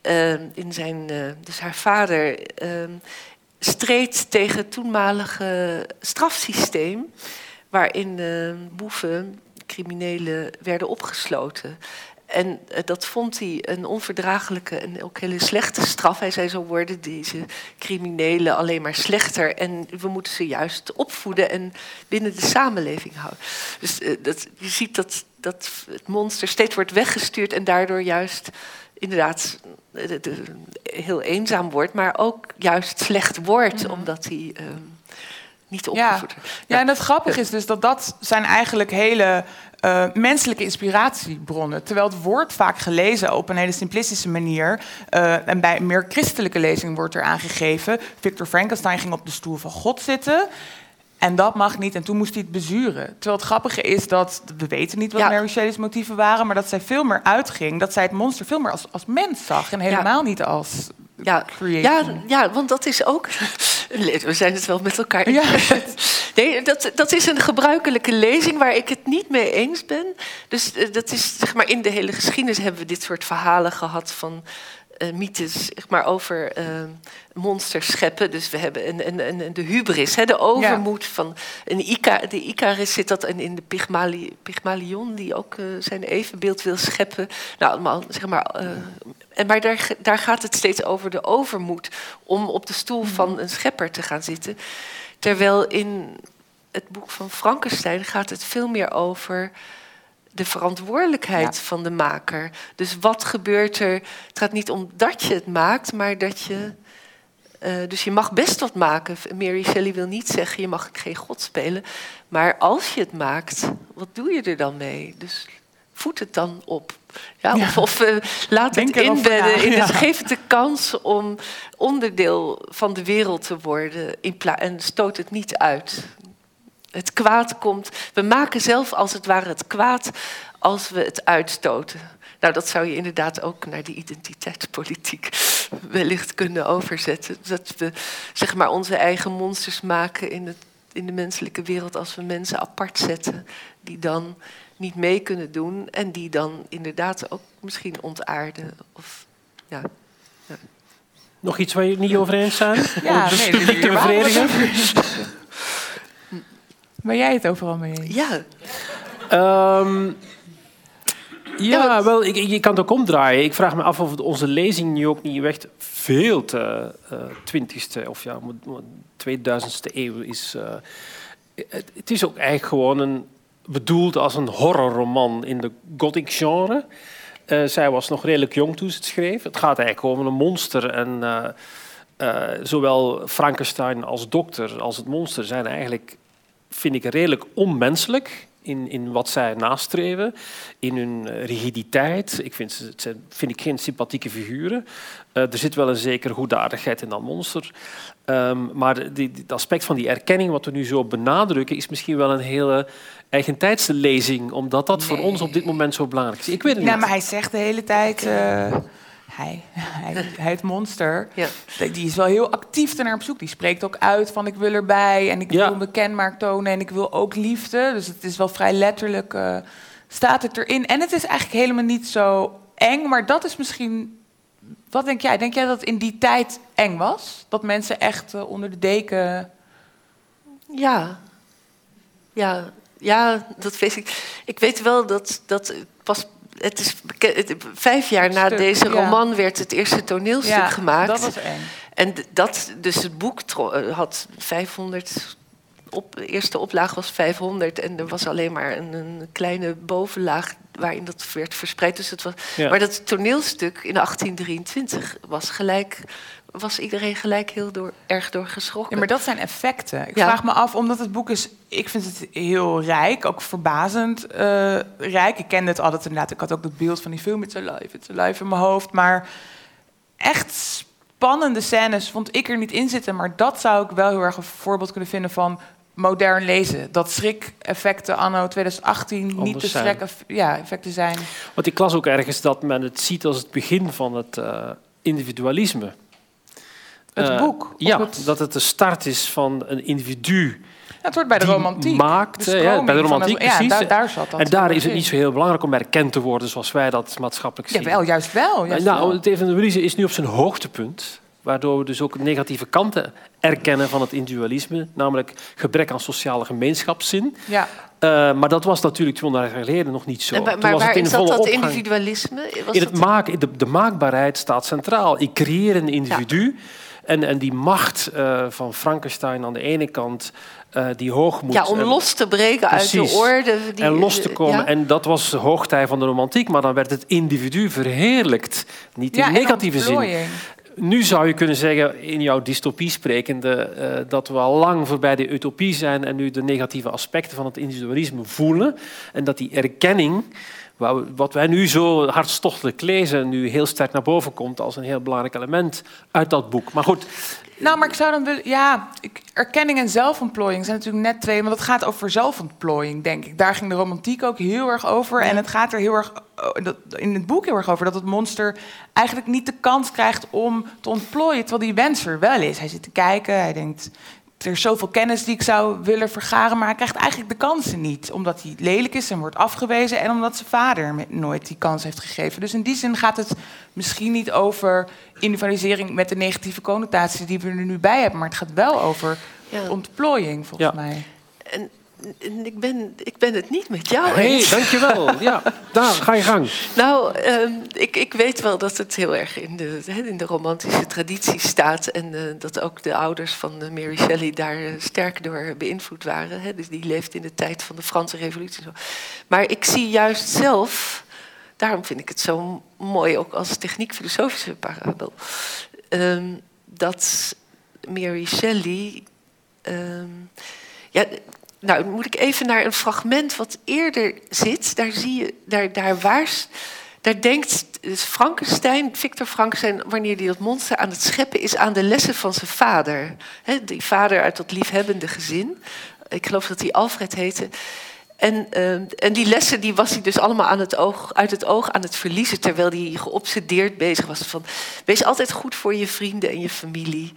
ehm, in zijn, eh, dus haar vader, streed tegen het toenmalige strafsysteem, waarin eh, boeven, criminelen, werden opgesloten. En eh, dat vond hij een onverdraaglijke en ook hele slechte straf. Hij zei zo worden deze criminelen alleen maar slechter. En we moeten ze juist opvoeden en binnen de samenleving houden. Dus eh, dat, je ziet dat, dat het monster steeds wordt weggestuurd en daardoor juist inderdaad eh, de- de- heel eenzaam wordt, maar ook juist slecht wordt, omdat hij ehm, niet Ja. opgevoed wordt. ja, en het grappige is dus dat dat zijn eigenlijk hele eh, menselijke inspiratiebronnen. Terwijl het wordt vaak gelezen op een hele simplistische manier. eh, en bij een meer christelijke lezing wordt er aangegeven... Victor Frankenstein ging op de stoel van God zitten... En dat mag niet. En toen moest hij het bezuren. Terwijl het grappige is dat... We weten niet wat Ja. Mary Shelley's motieven waren... maar dat zij veel meer uitging. Dat zij het monster veel meer als, als mens zag... en helemaal niet als Ja, ja, ja, want dat is ook. We zijn het wel met elkaar Ja. eens. Nee, dat, dat is een gebruikelijke lezing waar ik het niet mee eens ben. Dus eh, dat is, zeg maar, in de hele geschiedenis hebben we dit soort verhalen gehad van eh, mythes zeg maar, over eh, monsters scheppen. Dus we hebben een, een, een, de hubris, hè, de overmoed van een Ica, de Icarus zit dat in, in de Pygmali, Pygmalion, die ook zijn evenbeeld wil scheppen. Nou, allemaal, zeg maar. En maar daar, daar gaat het steeds over de overmoed om op de stoel van een schepper te gaan zitten. Terwijl in het boek van Frankenstein gaat het veel meer over de verantwoordelijkheid van de maker. Dus wat gebeurt er? Het gaat niet om dat je het maakt, maar dat je Eh, dus je mag best wat maken. Mary Shelley wil niet zeggen, je mag geen god spelen. Maar als je het maakt, wat doe je er dan mee? Dus voed het dan op. Ja. Of, of eh, laat Denk het inbedden. In het, geef het de kans om onderdeel van de wereld te worden. In en stoot het niet uit. Het kwaad komt. We maken zelf als het ware het kwaad als we het uitstoten. Nou, dat zou je inderdaad ook naar die identiteitspolitiek wellicht kunnen overzetten. Dat we zeg maar onze eigen monsters maken in, het, in de menselijke wereld als we mensen apart zetten. Die dan niet mee kunnen doen en die dan inderdaad ook misschien ontaarden. Of, ja. ja. Nog iets waar je het niet over eens zijn? Ja, Om het nee, publiek te bevredigen? Ben jij het overal mee eens? Ja. Ehm, ja, wel, ik, ik- je kan het ook omdraaien. Ik vraag me af of onze lezing nu ook niet echt veel te twintigste of ja, mo- mo- 2000ste eeuw is. eh, het, het is ook eigenlijk gewoon een, bedoeld als een horrorroman in de gothic genre. Eh, zij was nog redelijk jong toen ze het schreef. Het gaat eigenlijk over een monster en eh, eh, zowel Frankenstein als dokter als het monster zijn eigenlijk vind ik redelijk onmenselijk in, in wat zij nastreven, in hun rigiditeit. Ik vind het zijn, vind ik geen sympathieke figuren. Eh, er zit wel een zekere goedaardigheid in dat monster. Ehm, maar die, het aspect van die erkenning, wat we nu zo benadrukken, is misschien wel een hele eigentijdse lezing, omdat dat voor ons op dit moment zo belangrijk is. Ik weet het Ja, niet. maar hij zegt de hele tijd... eh, hij, hij, hij, het monster, Ja. die- die is wel heel actief ernaar op zoek. Die spreekt ook uit van ik wil erbij en ik Ja. wil mijn kenmerk tonen en ik wil ook liefde. Dus het is wel vrij letterlijk, eh, staat het erin. En het is eigenlijk helemaal niet zo eng, maar dat is misschien... Wat denk jij? Denk jij dat het in die tijd eng was? Dat mensen echt eh, onder de deken... Ja. Ja, ja, dat weet ik. Ik weet wel dat, dat het pas. Het is bekend, vijf jaar na Stuk, deze ja. roman werd het eerste toneelstuk Ja, gemaakt. dat was eng. En dat, dus het boek eh, had 500. Op, de eerste oplage was 500 en er was alleen maar een, een kleine bovenlaag waarin dat werd verspreid. Dus het was, Ja. Maar dat toneelstuk in 1823 was gelijk, was iedereen gelijk heel door, erg door geschrokken. Ja, maar dat zijn effecten. Ik Ja. vraag me af, omdat het boek is... Ik vind het heel rijk, ook verbazend eh, rijk. Ik kende het altijd inderdaad. Ik had ook dat beeld van die film It's Alive, It's Alive in mijn hoofd. Maar echt spannende scènes vond ik er niet in zitten. Maar dat zou ik wel heel erg een voorbeeld kunnen vinden van modern lezen. Dat schrik-effecten anno 2018 niet de zijn. schrik ja, effecten zijn. Want ik las ook ergens dat men het ziet als het begin van het eh, individualisme. Het Eh, boek, of Ja, het- dat het de start is van een individu. Het wordt bij de die romantiek. Maakt, De ja, bij de romantiek, het- ja, precies. daar- daar zat dat en daar is het niet zo heel belangrijk om erkend te worden zoals wij dat maatschappelijk zien. Jawel, juist wel. Juist nou, het evangelisme is nu op zijn hoogtepunt. Waardoor we dus ook negatieve kanten erkennen van het individualisme. Namelijk gebrek aan sociale gemeenschapszin. Ja. Eh, maar dat was natuurlijk 200 jaar geleden nog niet zo. En wa- Toen maar was het waar in is dat, opgang. individualisme? Was In het dat- maken, de, de maakbaarheid staat centraal. Ik creëer een individu. En, en die macht eh, van Frankenstein aan de ene kant, eh, die hoog moet... ja, om en- los te breken uit de orde. Die, en los te komen. ja? En dat was de hoogtij van de romantiek. Maar dan werd het individu verheerlijkt. Niet in Ja, negatieve zin. Nu zou je kunnen zeggen, in jouw dystopie sprekende, eh, dat we al lang voorbij de utopie zijn en nu de negatieve aspecten van het individualisme voelen. En dat die erkenning, wat wij nu zo hartstochtelijk lezen, nu heel sterk naar boven komt als een heel belangrijk element uit dat boek. Maar goed, Nou, maar ik zou dan willen... Ja, ik, erkenning en zelfontplooiing zijn natuurlijk net twee... want het gaat over zelfontplooiing, denk ik. Daar ging de romantiek ook heel erg over. En het gaat er heel erg oh, dat- in het boek heel erg over... dat het monster eigenlijk niet de kans krijgt om te ontplooien... terwijl die wens er wel is. Hij zit te kijken, hij denkt... Er is zoveel kennis die ik zou willen vergaren... maar hij krijgt eigenlijk de kansen niet. Omdat hij lelijk is en wordt afgewezen... en omdat zijn vader hem nooit die kans heeft gegeven. Dus in die zin gaat het misschien niet over individualisering... met de negatieve connotatie die we er nu bij hebben... maar het gaat wel over Ja. ontplooiing, volgens Ja. mij. En ik, ben, ik ben het niet met jou hey, eens. dankjewel. Ja, daar, ga je gang. Nou, ehm, ik, ik weet wel dat het heel erg in de, in de romantische traditie staat. En eh, dat ook de ouders van eh, Mary Shelley daar eh, sterk door beïnvloed waren. Hè. Dus die leeft in de tijd van de Franse Revolutie. Maar ik zie juist zelf, daarom vind ik het zo mooi ook als techniek-filosofische parabel, ehm, dat Mary Shelley. ehm, ja, nou, moet ik even naar een fragment wat eerder zit. Daar zie je, daar, waars, daar denkt Frankenstein, Victor Frankenstein, wanneer hij dat monster aan het scheppen is, aan de lessen van zijn vader. Die vader uit dat liefhebbende gezin. Ik geloof dat hij Alfred heette. En, eh, en die lessen die was hij dus allemaal aan het oog, uit het oog aan het verliezen, terwijl hij geobsedeerd bezig was van wees altijd goed voor je vrienden en je familie.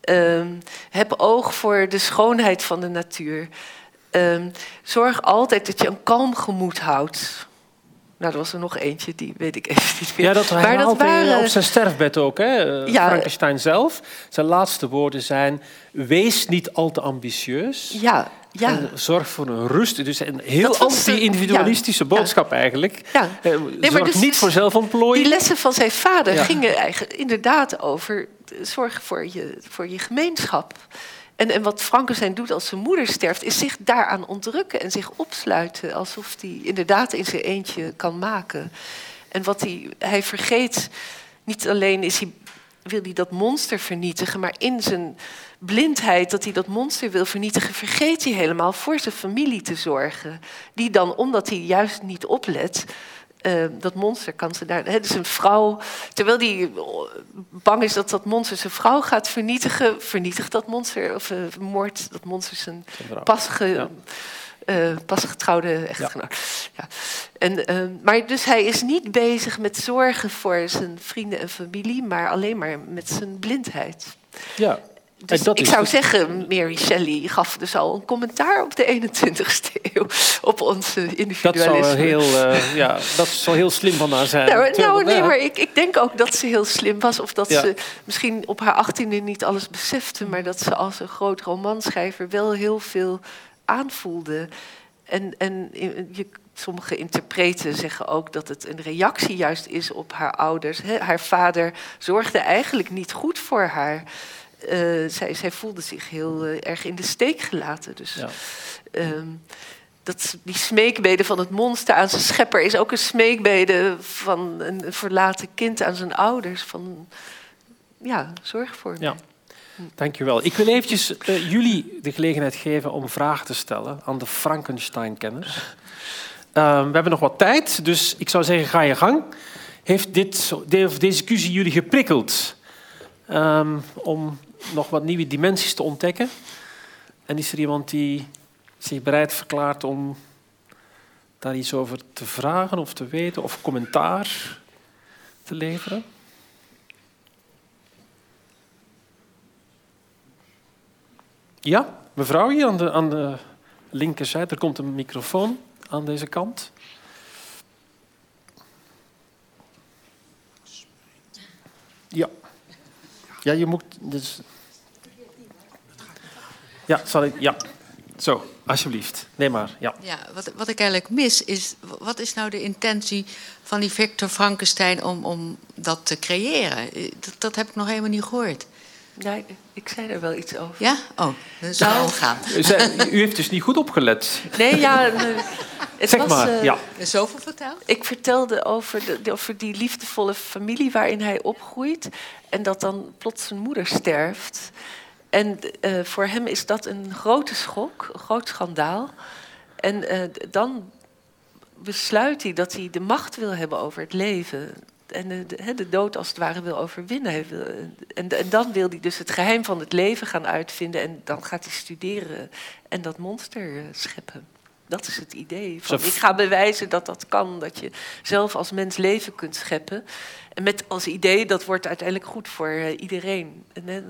Ehm, heb oog voor de schoonheid van de natuur. Ehm, zorg altijd dat je een kalm gemoed houdt. Nou, er was er nog eentje, die weet ik even niet meer. Ja, dat Maar hij waren- op zijn sterfbed ook, hè? eh, Ja. Frankenstein zelf. Zijn laatste woorden zijn: wees niet al te ambitieus. Ja, ja. En zorg voor een rust. Dus een heel Dat anti-individualistische ja, boodschap eigenlijk. Ja. Eh, maar zorg dus- niet voor zelfontplooiing. Die lessen van zijn vader gingen eigenlijk inderdaad over eh, zorg voor je, voor je gemeenschap. En, en wat Frankenstein doet als zijn moeder sterft, is zich daaraan ontrukken en zich opsluiten. Alsof hij inderdaad in zijn eentje kan maken. En wat hij, hij vergeet, niet alleen is hij, wil hij dat monster vernietigen, maar in zijn blindheid dat hij dat monster wil vernietigen, vergeet hij helemaal voor zijn familie te zorgen. Die dan, omdat hij juist niet oplet, eh, dat monster kan ze daar. Hè, dus een vrouw, terwijl hij bang is dat dat monster zijn vrouw gaat vernietigen, vernietigt dat monster of uh, moordt dat monster zijn pas, ge, eh, pas getrouwde echtgenoot. Ja. En, eh, maar dus hij is niet bezig met zorgen voor zijn vrienden en familie, maar alleen maar met zijn blindheid. Ja. Dus dat ik zou zeggen, Mary Shelley gaf dus al een commentaar op de 21ste eeuw. Op onze Dat individualisme. zou, heel, eh, ja, dat zou heel slim van haar zijn. Nou, nou, nee, maar ik, ik denk ook dat ze heel slim was. Of dat Ja. ze misschien op haar achttiende niet alles besefte. Maar dat ze als een groot romanschrijver wel heel veel aanvoelde. En, en je, sommige interpreten zeggen ook dat het een reactie juist is op haar ouders. Haar vader zorgde eigenlijk niet goed voor haar. Eh, zij, zij voelde zich heel eh, erg in de steek gelaten. Dus Ja. ehm, dat, die smeekbede van het monster aan zijn schepper is ook een smeekbede van een verlaten kind aan zijn ouders. Van, ja, zorg voor me. Ja. Dankjewel. Ik wil eventjes eh, jullie de gelegenheid geven om vragen te stellen aan de Frankenstein-kenners. Ehm, we hebben nog wat tijd, dus ik zou zeggen, ga je gang. Heeft dit, deze discussie jullie geprikkeld ehm, om nog wat nieuwe dimensies te ontdekken? En is er iemand die zich bereid verklaart om daar iets over te vragen of te weten of commentaar te leveren? Ja, mevrouw hier aan de, aan de linkerzijde. Er komt een microfoon aan deze kant. Ja. Ja, je moet... Dus... Ja, zal ik... Ja. Zo, alsjeblieft. Nee maar, ja. Ja, wat, wat ik eigenlijk mis is, wat is nou de intentie van die Victor Frankenstein om, om dat te creëren? Eh, Dat, dat heb ik nog helemaal niet gehoord. Nee, ik zei er wel iets over. Ja? Oh, dat zou Nou, al gaan. U, heeft dus niet goed opgelet. Nee, ja. Het Zeg was, maar, eh, ja. Zoveel verteld? Ik vertelde over, de- over die liefdevolle familie waarin hij opgroeit. En dat dan plots zijn moeder sterft. En eh, voor hem is dat een grote schok, een groot schandaal. En eh, dan besluit hij dat hij de macht wil hebben over het leven. En de, de, dood als het ware wil overwinnen. Wil, en, en dan wil hij dus het geheim van het leven gaan uitvinden. En dan gaat hij studeren en dat monster eh, scheppen. Dat is het idee. Van, ik ga bewijzen dat dat kan. Dat je zelf als mens leven kunt scheppen. En met als idee, dat wordt uiteindelijk goed voor eh, iedereen. En, hè,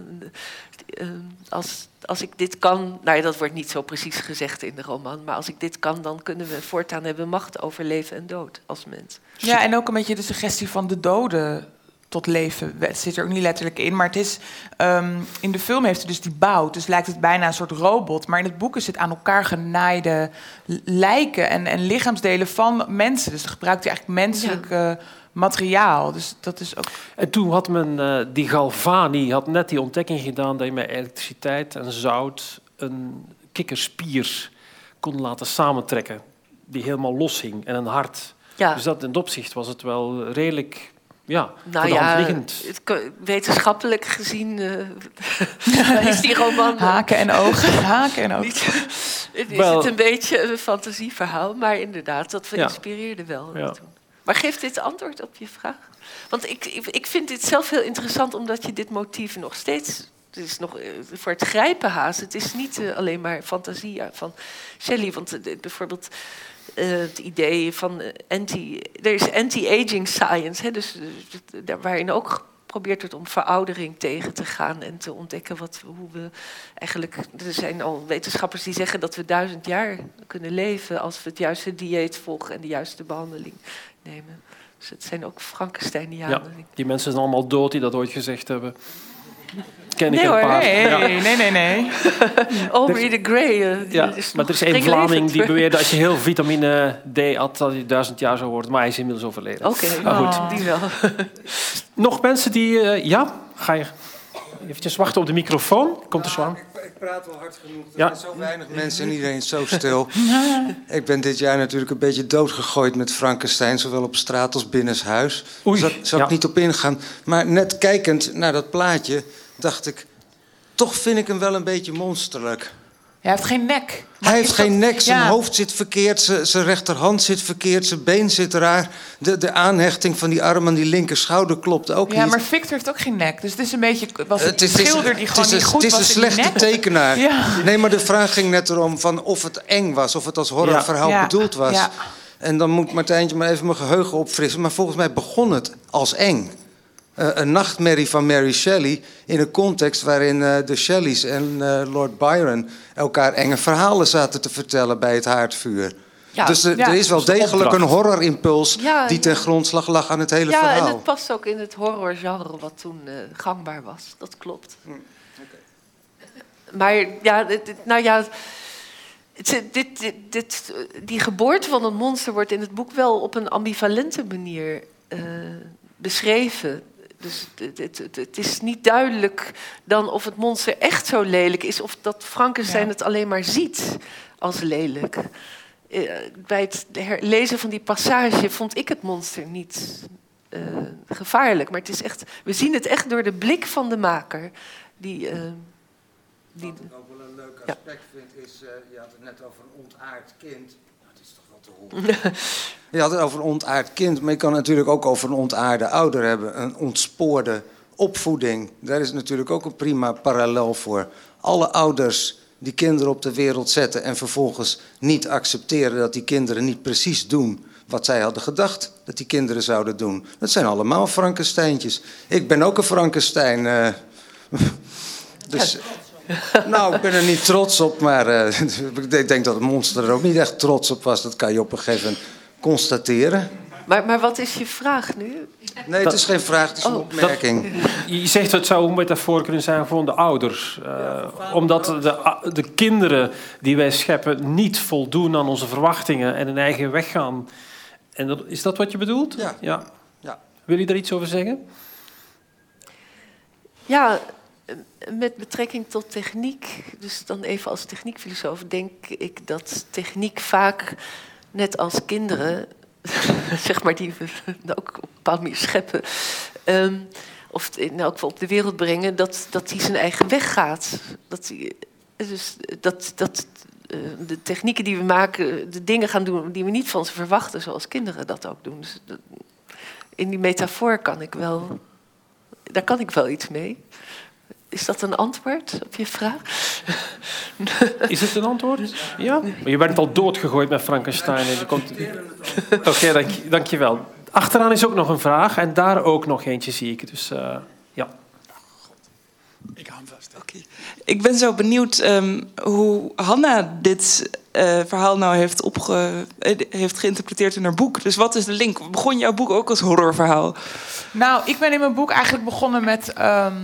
eh, als, als ik dit kan, nou ja, dat wordt niet zo precies gezegd in de roman, maar als ik dit kan, dan kunnen we voortaan hebben macht over leven en dood als mens. Ja, en ook een beetje de suggestie van de doden tot leven zit er ook niet letterlijk in. Maar het is, ehm, in de film heeft hij dus die bouw. Dus lijkt het bijna een soort robot. Maar in het boek is het aan elkaar genaaide lijken en, en lichaamsdelen van mensen. Dus dan gebruikt hij eigenlijk menselijk eh, materiaal. Dus dat is ook... En toen had men, eh, die Galvani had net die ontdekking gedaan dat je met elektriciteit en zout een kikkerspier kon laten samentrekken. Die helemaal los hing en een hart. Ja. Dus dat, in dat opzicht was het wel redelijk ja, Nou voor de hand ja, liggend. het ko- wetenschappelijk gezien eh, is die roman... Haken en ogen, haken en ogen. Niet, het is Wel- het een beetje een fantasieverhaal, maar inderdaad, dat Ja. inspireerde wel. Ja. toen. Maar geeft dit antwoord op je vraag? Want ik, ik, ik vind dit zelf heel interessant, omdat je dit motief nog steeds... Het is nog eh, voor het grijpen haast. Het is niet eh, alleen maar fantasie eh, van Shelley. Want eh, bijvoorbeeld eh, het idee van eh, anti... Er is anti-aging science, hè, dus, eh, daar- waarin ook geprobeerd wordt om veroudering tegen te gaan... en te ontdekken wat, hoe we eigenlijk... Er zijn al wetenschappers die zeggen dat we duizend jaar kunnen leven... als we het juiste dieet volgen en de juiste behandeling nemen. Dus het zijn ook Frankensteinianen. Ja, die mensen zijn allemaal dood die dat ooit gezegd hebben. Ken ik Nee een hoor, paar. Nee, Ja. nee, nee, nee. Aubrey de Grey. eh, Ja, maar er is één. Vlaming die beweerde als je heel vitamine D had, dat je duizend jaar zou worden. Maar hij is inmiddels overleden. Oké, maar goed. oh, die wel. Nog mensen die... eh, ja, ga je eventjes wachten op de microfoon. Komt er zo aan. Ik praat wel hard genoeg. Er Ja. zijn zo weinig mensen en iedereen is zo stil. ik ben dit jaar natuurlijk een beetje doodgegooid met Frankenstein, zowel op straat als binnenshuis. Oei, Daar zal, zal ja. ik niet op ingaan. Maar net kijkend naar dat plaatje, dacht ik... toch vind ik hem wel een beetje monsterlijk. Hij heeft geen nek. Hij heeft geen nek, zijn Ja. hoofd zit verkeerd, zijn, zijn rechterhand zit verkeerd, zijn been zit raar. De, de aanhechting van die arm aan die linker schouder klopt ook Ja, niet. maar Victor heeft ook geen nek. Dus het is een beetje... Was Het het is, schilder die gewoon is niet goed Het is was een slechte tekenaar. Ja. Nee, maar de vraag ging net erom van of het eng was, of het als horrorverhaal Ja. bedoeld was. Ja. En dan moet Martijntje maar even mijn geheugen opfrissen. Maar volgens mij begon het als eng. Eh, een nachtmerrie van Mary Shelley in een context waarin eh, de Shelleys en eh, Lord Byron elkaar enge verhalen zaten te vertellen bij het haardvuur. Ja, dus er, ja. er is wel degelijk een horrorimpuls Ja, die ten ja. grondslag lag aan het hele ja, verhaal. en het past ook in het horrorgenre wat toen eh, gangbaar was. Dat klopt. Hm, Maar ja, dit, nou ja, het- dit, dit, dit, die geboorte van een monster wordt in het boek wel op een ambivalente manier eh, beschreven. Dus het, het, het, het is niet duidelijk dan of het monster echt zo lelijk is... of dat Frankenstein Ja. het alleen maar ziet als lelijk. Eh, bij het lezen van die passage vond ik het monster niet eh, gevaarlijk. Maar het is echt, we zien het echt door de blik van de maker. Die, eh, die, Wat ik ook wel een leuk Ja. aspect vind, is, eh, je had het net over een ontaard kind. Dat is toch wel te horen. je had het over een ontaard kind, maar je kan natuurlijk ook over een ontaarde ouder hebben. Een ontspoorde opvoeding. Daar is natuurlijk ook een prima parallel voor. Alle ouders die kinderen op de wereld zetten en vervolgens niet accepteren dat die kinderen niet precies doen wat zij hadden gedacht dat die kinderen zouden doen. Dat zijn allemaal Frankensteintjes. Ik ben ook een Frankenstein. eh. dus, nou, ik ben er niet trots op, maar eh, ik denk dat het monster er ook niet echt trots op was. Dat kan je op een gegeven moment constateren. maar, maar wat is je vraag nu? Nee, het is geen vraag, het is een Oh. opmerking. Je zegt het zou een metafoor kunnen zijn voor de ouders. Eh, omdat de, de kinderen die wij scheppen niet voldoen aan onze verwachtingen en hun eigen weg gaan. En dat, is dat wat je bedoelt? Ja. ja. Ja. Wil je daar iets over zeggen? Ja, met betrekking tot techniek, dus dan even als techniekfilosoof, denk ik dat techniek vaak, net als kinderen, zeg maar, die we ook op een bepaalde manier scheppen, ehm, of in elk geval op de wereld brengen, dat, dat die zijn eigen weg gaat. Dat die, dus dat, dat eh, de technieken die we maken, de dingen gaan doen die we niet van ze verwachten, zoals kinderen dat ook doen. Dus in die metafoor kan ik wel, daar kan ik wel iets mee. Is dat een antwoord op je vraag? Is het een antwoord? Ja. Maar je bent al doodgegooid met Frankenstein. En er komt... Oké, dank, dank je wel. Achteraan is ook nog een vraag en daar ook nog eentje zie ik. Dus eh, ja. Ik hou hem vast. Ik ben zo benieuwd ehm, hoe Hanna dit eh, verhaal nou heeft, opge eh, heeft geïnterpreteerd in haar boek. Dus wat is de link? Begon jouw boek ook als horrorverhaal? Nou, ik ben in mijn boek eigenlijk begonnen met... ehm,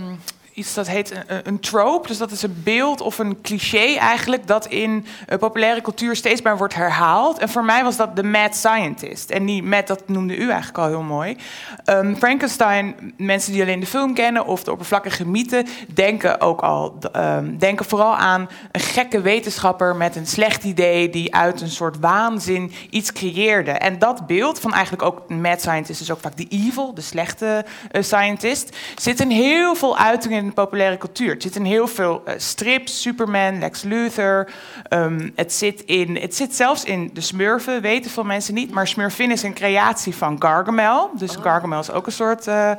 iets dat heet een, trope. Dus dat is een beeld of een cliché eigenlijk... dat in uh, populaire cultuur steeds maar wordt herhaald. En voor mij was dat de mad scientist. En die mad, dat noemde u eigenlijk al heel mooi. Um, Frankenstein, mensen die alleen de film kennen... of de oppervlakkige mythe, denken ook al... Um, denken vooral aan een gekke wetenschapper met een slecht idee... die uit een soort waanzin iets creëerde. En dat beeld van eigenlijk ook... mad scientist is ook vaak de evil, de slechte uh, scientist... zit in heel veel uitingen in de populaire cultuur. Het zit in heel veel uh, strips, Superman, Lex Luthor. Um, het, zit in, het zit zelfs in de Smurfen, weten veel mensen niet. Maar Smurfin is een creatie van Gargamel. Dus Gargamel is ook een soort uh,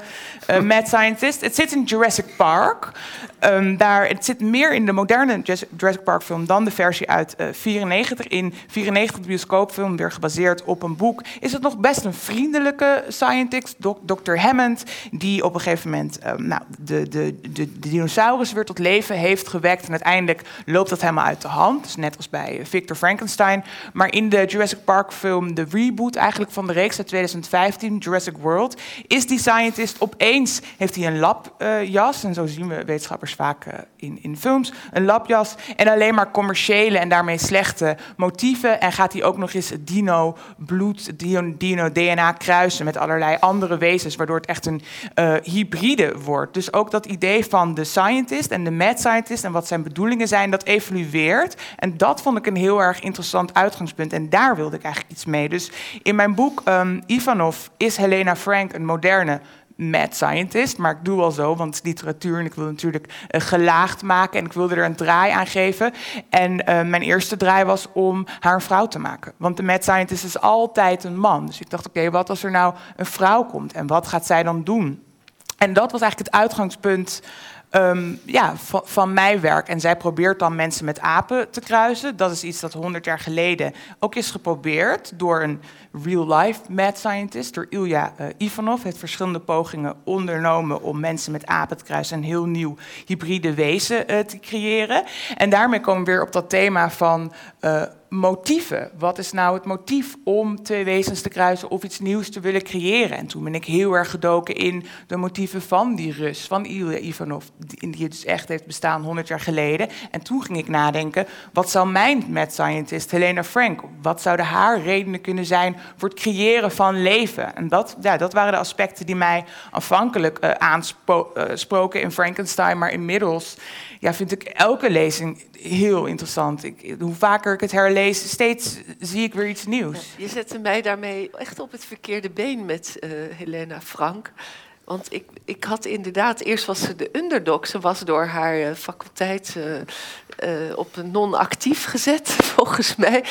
uh, mad scientist. Het zit in Jurassic Park. Um, daar, het zit meer in de moderne Jurassic Park film dan de versie uit 94. In 94 de bioscoopfilm, weer gebaseerd op een boek, is het nog best een vriendelijke scientist, Dr. Hammond, die op een gegeven moment um, nou, de, de, de, dinosaurus weer tot leven heeft gewekt. En uiteindelijk loopt dat helemaal uit de hand. Dus net als bij Victor Frankenstein. Maar in de Jurassic Park film, de reboot eigenlijk van de reeks uit 2015, Jurassic World, is die scientist opeens, heeft hij een labjas. En zo zien we wetenschappers vaak uh, in, in films. Een labjas en alleen maar commerciële en daarmee slechte motieven. En gaat hij ook nog eens dino bloed, dino, DNA kruisen met allerlei andere wezens, waardoor het echt een uh, hybride wordt. Dus ook dat idee van de scientist en de mad scientist en wat zijn bedoelingen zijn, dat evolueert. En dat vond ik een heel erg interessant uitgangspunt. En daar wilde ik eigenlijk iets mee. Dus in mijn boek um, Ivanov is Helena Frank een moderne mad scientist. Maar ik doe al zo, want literatuur en ik wil natuurlijk uh, gelaagd maken. En ik wilde er een draai aan geven. En uh, mijn eerste draai was om haar een vrouw te maken. Want de mad scientist is altijd een man. Dus ik dacht, oké, wat als er nou een vrouw komt? En wat gaat zij dan doen? En dat was eigenlijk het uitgangspunt um, ja, van, mijn werk. En zij probeert dan mensen met apen te kruisen. Dat is iets dat 100 jaar geleden ook is geprobeerd door een real-life mad scientist, door Ilya uh, Ivanov. Heeft verschillende pogingen ondernomen om mensen met apen te kruisen en heel nieuw hybride wezen uh, te creëren. En daarmee komen we weer op dat thema van. Uh, motieven. Wat is nou het motief om twee wezens te kruisen of iets nieuws te willen creëren? En toen ben ik heel erg gedoken in de motieven van die Rus, van Ilya Ivanov, die, die dus echt heeft bestaan 100 jaar geleden. En toen ging ik nadenken, wat zou mijn mad scientist Helena Frank, wat zouden haar redenen kunnen zijn voor het creëren van leven? En dat, ja, dat waren de aspecten die mij aanvankelijk uh, aansproken in Frankenstein, maar inmiddels ja, vind ik elke lezing heel interessant. Ik, hoe vaker ik het herlees, steeds zie ik weer iets nieuws. Je zette mij daarmee echt op het verkeerde been met uh, Helena Frank. Want ik, ik had inderdaad, eerst was ze de underdog. Ze was door haar uh, faculteit uh, uh, op non-actief gezet, volgens mij.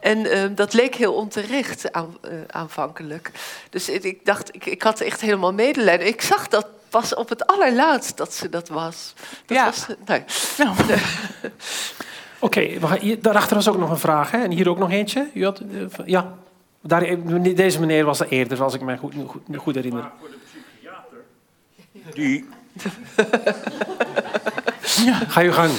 En dat leek heel onterecht aan, aanvankelijk. Dus ik dacht, ik, ik had echt helemaal medelijden. Ik zag dat pas op het allerlaatst dat ze dat was. Dat ja. Was, nee. Nou. Oké, okay, daarachter was ook nog een vraag. Hè? En hier ook nog eentje. U had, uh, ja, Daar, deze meneer was er eerder, als ik me goed, goed, goed herinner. Maar voor de psychiater, die... ja. Ga je gang.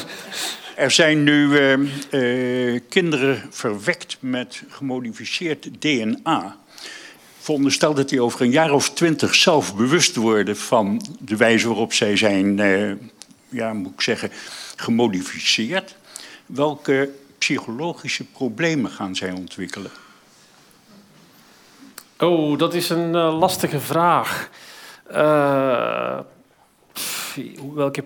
Er zijn nu uh, uh, kinderen verwekt met gemodificeerd DNA veronderstel dat die over een jaar of twintig zelf bewust worden van de wijze waarop zij zijn, eh, ja, moet ik zeggen, gemodificeerd. Welke psychologische problemen gaan zij ontwikkelen? Oh, dat is een uh, lastige vraag. Uh, welke,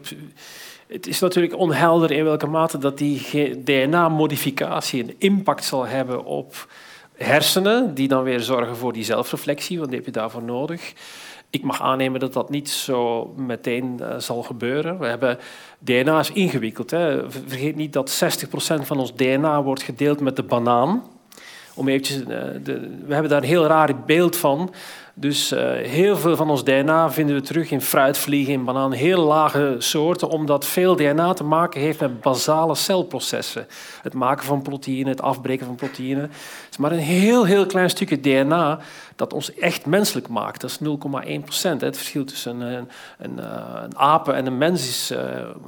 het is natuurlijk onhelder in welke mate dat die DNA-modificatie een impact zal hebben op hersenen, die dan weer zorgen voor die zelfreflectie, want die heb je daarvoor nodig. Ik mag aannemen dat dat niet zo meteen uh, zal gebeuren. We hebben, DNA is ingewikkeld. Hè. Vergeet niet dat 60% van ons DNA wordt gedeeld met de banaan. Om eventjes, uh, de, we hebben daar een heel raar beeld van. Dus uh, heel veel van ons DNA vinden we terug in fruitvliegen, in bananen, heel lage soorten, omdat veel DNA te maken heeft met basale celprocessen. Het maken van proteïnen, het afbreken van proteïnen. Het is maar een heel, heel klein stukje DNA dat ons echt menselijk maakt. Dat is 0,1 procent. Het verschil tussen een, een, een, apen en een mens is uh,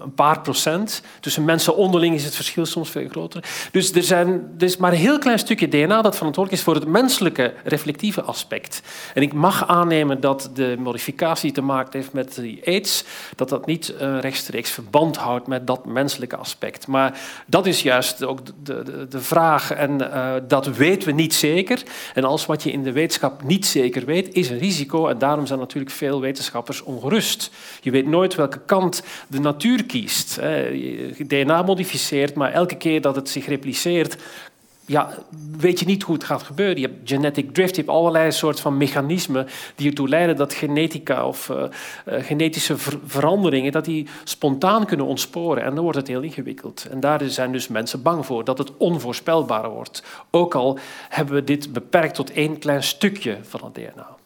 een paar procent. Tussen mensen onderling is het verschil soms veel groter. Dus er, zijn, er is maar een heel klein stukje DNA dat verantwoordelijk is voor het menselijke reflectieve aspect. En ik mag aannemen dat de modificatie te maken heeft met die aids, dat dat niet uh, rechtstreeks verband houdt met dat menselijke aspect. Maar dat is juist ook de, de, de vraag en dat weten we niet zeker. En als wat je in de wetenschap niet zeker weet, is een risico. En daarom zijn natuurlijk veel wetenschappers ongerust. Je weet nooit welke kant de natuur kiest. DNA modificeert, maar elke keer dat het zich repliceert, ja, weet je niet hoe het gaat gebeuren. Je hebt genetic drift, je hebt allerlei soorten van mechanismen die ertoe leiden dat genetica of uh, uh, genetische ver veranderingen dat die spontaan kunnen ontsporen. En dan wordt het heel ingewikkeld. En daar zijn dus mensen bang voor, dat het onvoorspelbaar wordt. Ook al hebben we dit beperkt tot één klein stukje van het DNA. Laten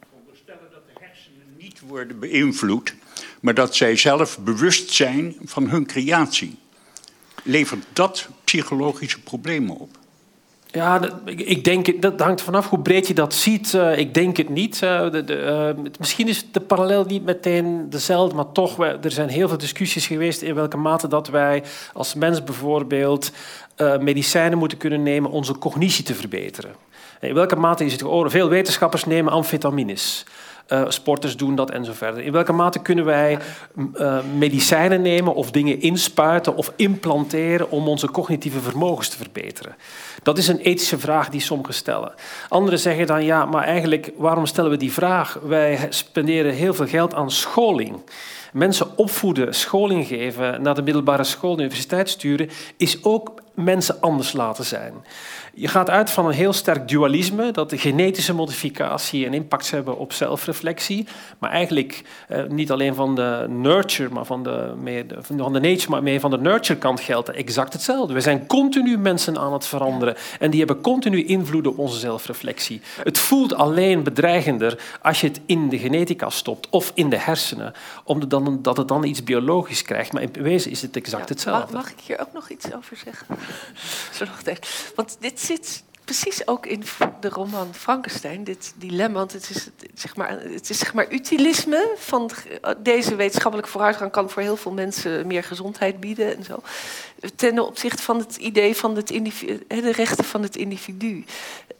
we veronderstellen dat de hersenen niet worden beïnvloed, maar dat zij zelf bewust zijn van hun creatie levert dat psychologische problemen op? Ja, dat, ik denk, dat hangt vanaf hoe breed je dat ziet. Uh, ik denk het niet. De, uh, misschien is de parallel niet meteen dezelfde, maar toch, er zijn heel veel discussies geweest in welke mate dat wij als mens bijvoorbeeld medicijnen moeten kunnen nemen om onze cognitie te verbeteren. In welke mate is het? Veel wetenschappers nemen amfetamines. Uh, sporters doen dat en zo verder. In welke mate kunnen wij uh, medicijnen nemen of dingen inspuiten of implanteren om onze cognitieve vermogens te verbeteren? Dat is een ethische vraag die sommigen stellen. Anderen zeggen dan ja, maar eigenlijk waarom stellen we die vraag? Wij spenderen heel veel geld aan scholing. Mensen opvoeden, scholing geven, naar de middelbare school, de universiteit sturen, is ook mensen anders laten zijn. Je gaat uit van een heel sterk dualisme, dat de genetische modificatie een impact hebben op zelfreflectie. Maar eigenlijk eh, niet alleen van de nurture, maar van de, meer de, van de nature, maar meer van de nurture kant geldt exact hetzelfde. We zijn continu mensen aan het veranderen en die hebben continu invloed op onze zelfreflectie. Het voelt alleen bedreigender als je het in de genetica stopt of in de hersenen, omdat het dan iets biologisch krijgt. Maar in wezen is het exact hetzelfde. Mag, mag ik hier ook nog iets over zeggen? Want dit zit precies ook in de roman Frankenstein, dit dilemma. Want het is, zeg maar, het is zeg maar utilisme van deze wetenschappelijke vooruitgang kan voor heel veel mensen meer gezondheid bieden en zo. Ten opzichte van het idee van het de rechten van het individu.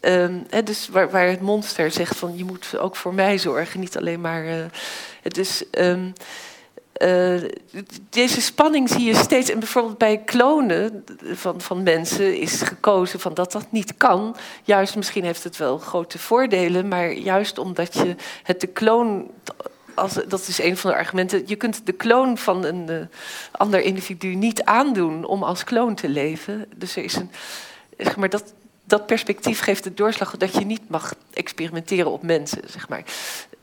Um, dus waar, waar, het monster zegt van je moet ook voor mij zorgen, niet alleen maar. Uh, dus. Uh, deze spanning zie je steeds. En bijvoorbeeld bij klonen van, van mensen is gekozen van dat dat niet kan. Juist, misschien heeft het wel grote voordelen, maar juist omdat je het de kloon. Als, dat is een van de argumenten. Je kunt de kloon van een uh, ander individu niet aandoen om als kloon te leven. Dus er is een. Zeg maar, dat, dat perspectief geeft de doorslag dat je niet mag experimenteren op mensen, zeg maar,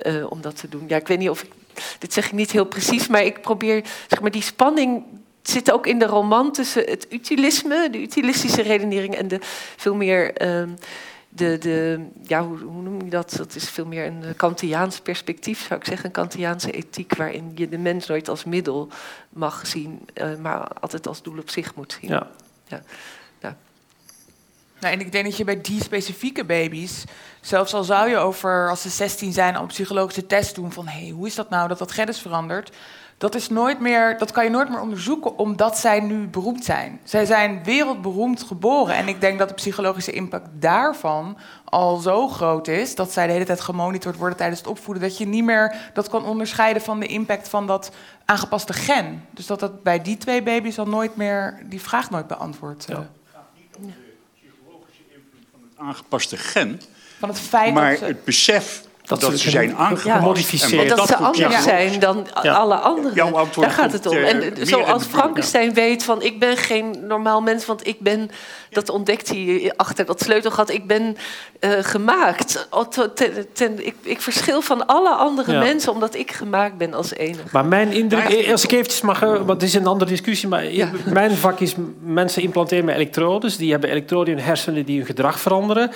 uh, om dat te doen. Ja, ik weet niet of ik dit zeg ik niet heel precies, maar ik probeer, zeg maar, die spanning zit ook in de roman tussen het utilisme, de utilistische redenering en de veel meer. Uh, de, de, ja, hoe, hoe, noem je dat? Dat is veel meer een Kantiaans perspectief, zou ik zeggen. Een Kantiaanse ethiek waarin je de mens nooit als middel mag zien, uh, maar altijd als doel op zich moet zien. Ja. ja. Nou, en ik denk dat je bij die specifieke baby's, zelfs al zou je over, als ze 16 zijn, al een psychologische test doen van hé, hey, hoe is dat nou dat dat gen is veranderd? Dat, is nooit meer, dat kan je nooit meer onderzoeken omdat zij nu beroemd zijn. Zij zijn wereldberoemd geboren. En ik denk dat de psychologische impact daarvan al zo groot is dat zij de hele tijd gemonitord worden tijdens het opvoeden. Dat je niet meer dat kan onderscheiden van de impact van dat aangepaste gen. Dus dat dat bij die twee baby's al nooit meer die vraag nooit beantwoord. Ja. Ja aangepaste gen. Van het feit maar dat ze... het besef dat, dat ze zijn aangemodificeerd. Ja. Dat, ze anders zijn dan ja. alle anderen. Daar gaat het om. eh, En zoals Frankenstein weet van ik ben geen normaal mens, want ik ben, dat ontdekt hij achter dat sleutelgat, ik ben uh, gemaakt. Ten, ten, ik, ik, verschil van alle andere ja. mensen omdat ik gemaakt ben als enige. Maar mijn indruk, als ik eventjes mag, want het is een andere discussie, maar ja. mijn vak is mensen implanteren met elektrodes. Die hebben elektroden in hun hersenen die hun gedrag veranderen.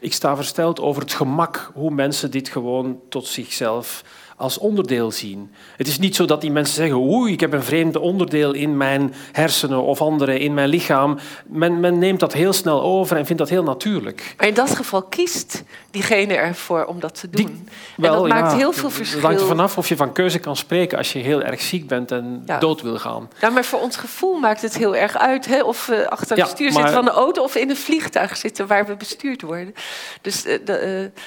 Ik sta versteld over het gemak hoe mensen dit gewoon tot zichzelf als onderdeel zien. Het is niet zo dat die mensen zeggen: oei, ik heb een vreemd onderdeel in mijn hersenen of andere in mijn lichaam. Men, men neemt dat heel snel over en vindt dat heel natuurlijk. Maar in dat geval kiest diegene ervoor om dat te doen. Die, wel, en dat maakt ja, heel veel verschil. Het hangt er vanaf of je van keuze kan spreken als je heel erg ziek bent en ja. dood wil gaan. Ja, maar voor ons gevoel maakt het heel erg uit hè? of we achter het stuur maar... zitten van de auto of in een vliegtuig zitten waar we bestuurd worden. Dus uh, de, uh,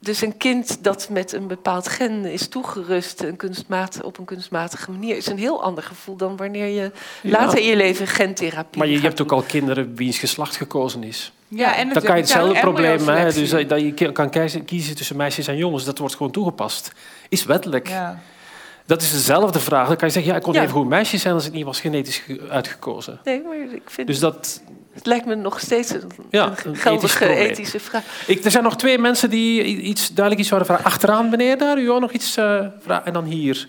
dus een kind dat met een bepaald gen is toegerust een kunstmatig, op een kunstmatige manier, is een heel ander gevoel dan wanneer je later in je leven gentherapie. Maar je, hebt ook al kinderen wiens geslacht gekozen is. Ja, en Dan kan je hetzelfde probleem, hè, dus dus dat je kan kiezen- tussen meisjes en jongens, dat wordt gewoon toegepast. Is wettelijk. Ja. Dat is dezelfde vraag. Dan kan je zeggen, ja, ik kon Ja. even goed meisje zijn als het niet was genetisch ge- uitgekozen. Nee, maar ik vind Dus dat, het lijkt me nog steeds een, Ja, een een ethisch geldige ethische vraag. ik, er zijn nog twee mensen die iets, duidelijk iets zouden vragen. Achteraan, meneer, daar. U ook nog iets eh, vragen. En dan hier.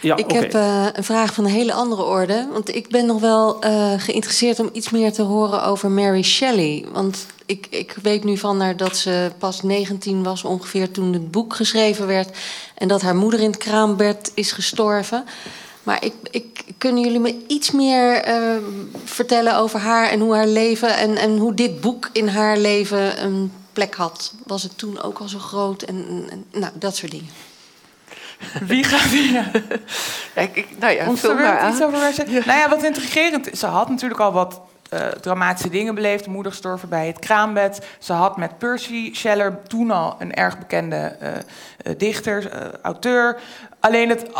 Ja, ik oké. heb eh, een vraag van een hele andere orde. Want ik ben nog wel eh, geïnteresseerd om iets meer te horen over Mary Shelley. Want ik, ik weet nu van haar dat ze pas 19 was ongeveer toen het boek geschreven werd. En dat haar moeder in het kraambed is gestorven. Maar ik, ik, kunnen jullie me iets meer eh, vertellen over haar en hoe haar leven... En, en hoe dit boek in haar leven een plek had? Was het toen ook al zo groot? En, nou, dat soort dingen. Wie gaat weer? Kijk, ik, nou ja, er maar iets aan. over Nou ja, wat intrigerend is, ze had natuurlijk al wat eh, dramatische dingen beleefd. De moeder gestorven bij het kraambed. Ze had met Percy Scheller toen al een erg bekende eh, eh, dichter, eh, auteur. Alleen het,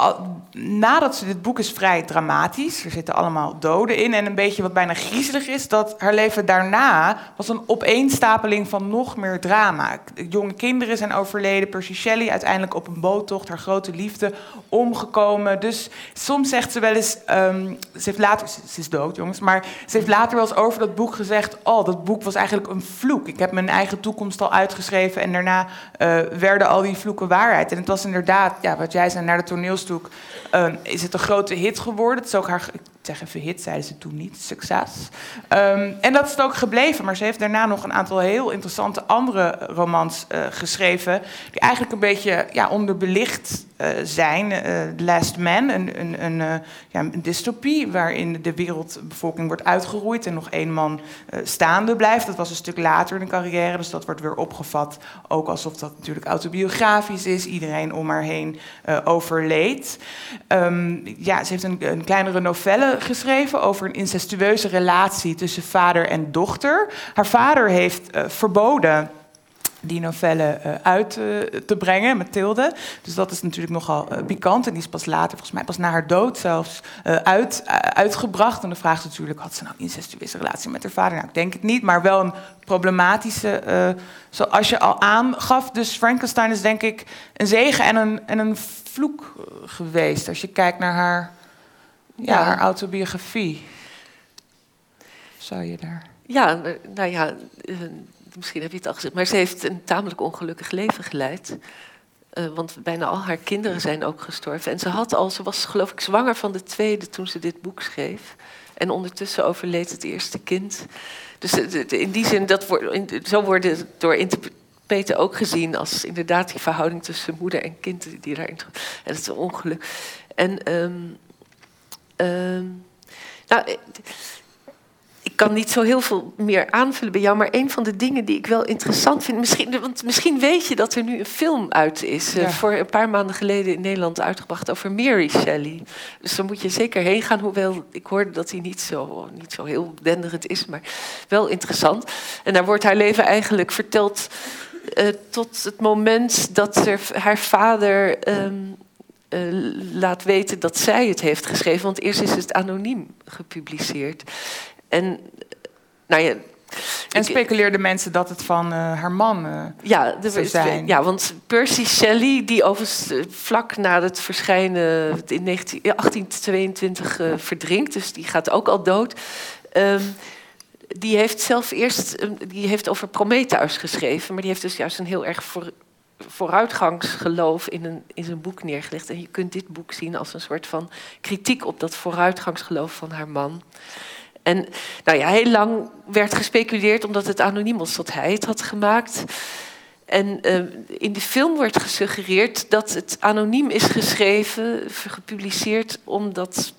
nadat ze dit boek is vrij dramatisch. Er zitten allemaal doden in. En een beetje wat bijna griezelig is, dat haar leven daarna was een opeenstapeling van nog meer drama. Jonge kinderen zijn overleden. Percy Shelley uiteindelijk op een boottocht, haar grote liefde, omgekomen. Dus soms zegt ze wel eens, ehm, ze heeft later, ze, ze is dood jongens, maar ze heeft later wel eens over dat boek gezegd, oh dat boek was eigenlijk een vloek. Ik heb mijn eigen toekomst al uitgeschreven en daarna eh, werden al die vloeken waarheid. En het was inderdaad, ja, wat jij zei, naar de toneelstuk ehm, is het een grote hit geworden. Het is ook haar, ik zeg even hit, zeiden ze toen niet, succes. Ehm, en dat is het ook gebleven, maar ze heeft daarna nog een aantal heel interessante andere romans eh, geschreven, die eigenlijk een beetje ja, onderbelicht eh, zijn. Eh, The Last Man, een, een, een, ja, een dystopie waarin de wereldbevolking wordt uitgeroeid en nog één man staande blijft. Dat was een stuk later in de carrière, dus dat wordt weer opgevat. Ook alsof dat natuurlijk autobiografisch is, iedereen om haar heen overleed. Ehm, ja, ze heeft een, een kleinere novelle geschreven over een incestueuze relatie tussen vader en dochter. Haar vader heeft eh, verboden die novelle eh, uit eh, te brengen, Mathilde. Dus dat is natuurlijk nogal pikant. En die is pas later, volgens mij pas na haar dood zelfs, uit, uitgebracht. En de vraag is natuurlijk, had ze nou incestueuze relatie met haar vader? Nou, ik denk het niet, maar wel een problematische, zoals je al aangaf. Dus Frankenstein is denk ik een zegen en een, en een vloek geweest. Als je kijkt naar haar, ja, haar autobiografie. Zou je daar... Ja, nou- ja, eh, misschien heb je het al gezegd, maar ze heeft een tamelijk ongelukkig leven geleid. Eh, want bijna al haar kinderen zijn ook gestorven. En ze had al, ze was geloof ik zwanger van de tweede toen ze dit boek schreef. En ondertussen overleed het eerste kind. Dus in die zin, dat wordt, in- zo worden het door interpreten ook gezien als inderdaad die verhouding tussen moeder en kind die- daarin. En dat is een ongeluk. En ehm, nou, eh, ik kan niet zo heel veel meer aanvullen bij jou, maar een van de dingen die ik wel interessant vind, misschien, want misschien weet je dat er nu een film uit is, eh, voor een paar maanden geleden in Nederland uitgebracht over Mary Shelley. Dus daar moet je zeker heen gaan, hoewel ik hoorde dat hij niet zo, niet zo heel denderend is, maar wel interessant. En daar wordt haar leven eigenlijk verteld eh, tot het moment dat er, haar vader ehm, eh, laat weten dat zij het heeft geschreven, want eerst is het anoniem gepubliceerd. En, nou ja. En speculeerden mensen dat het van eh, haar man eh, Ja, zou zijn. ja, want Percy Shelley, die overigens vlak na het verschijnen in 19, ja, 1822 eh, verdrinkt, dus die gaat ook al dood. ehm, die heeft zelf eerst, eh, die heeft over Prometheus geschreven, maar die heeft dus juist een heel erg voor, vooruitgangsgeloof in, een, in zijn boek neergelegd. En je kunt dit boek zien als een soort van kritiek op dat vooruitgangsgeloof van haar man. En nou ja, heel lang werd gespeculeerd omdat het anoniem was dat hij het had gemaakt. En eh, in de film wordt gesuggereerd dat het anoniem is geschreven, gepubliceerd, omdat,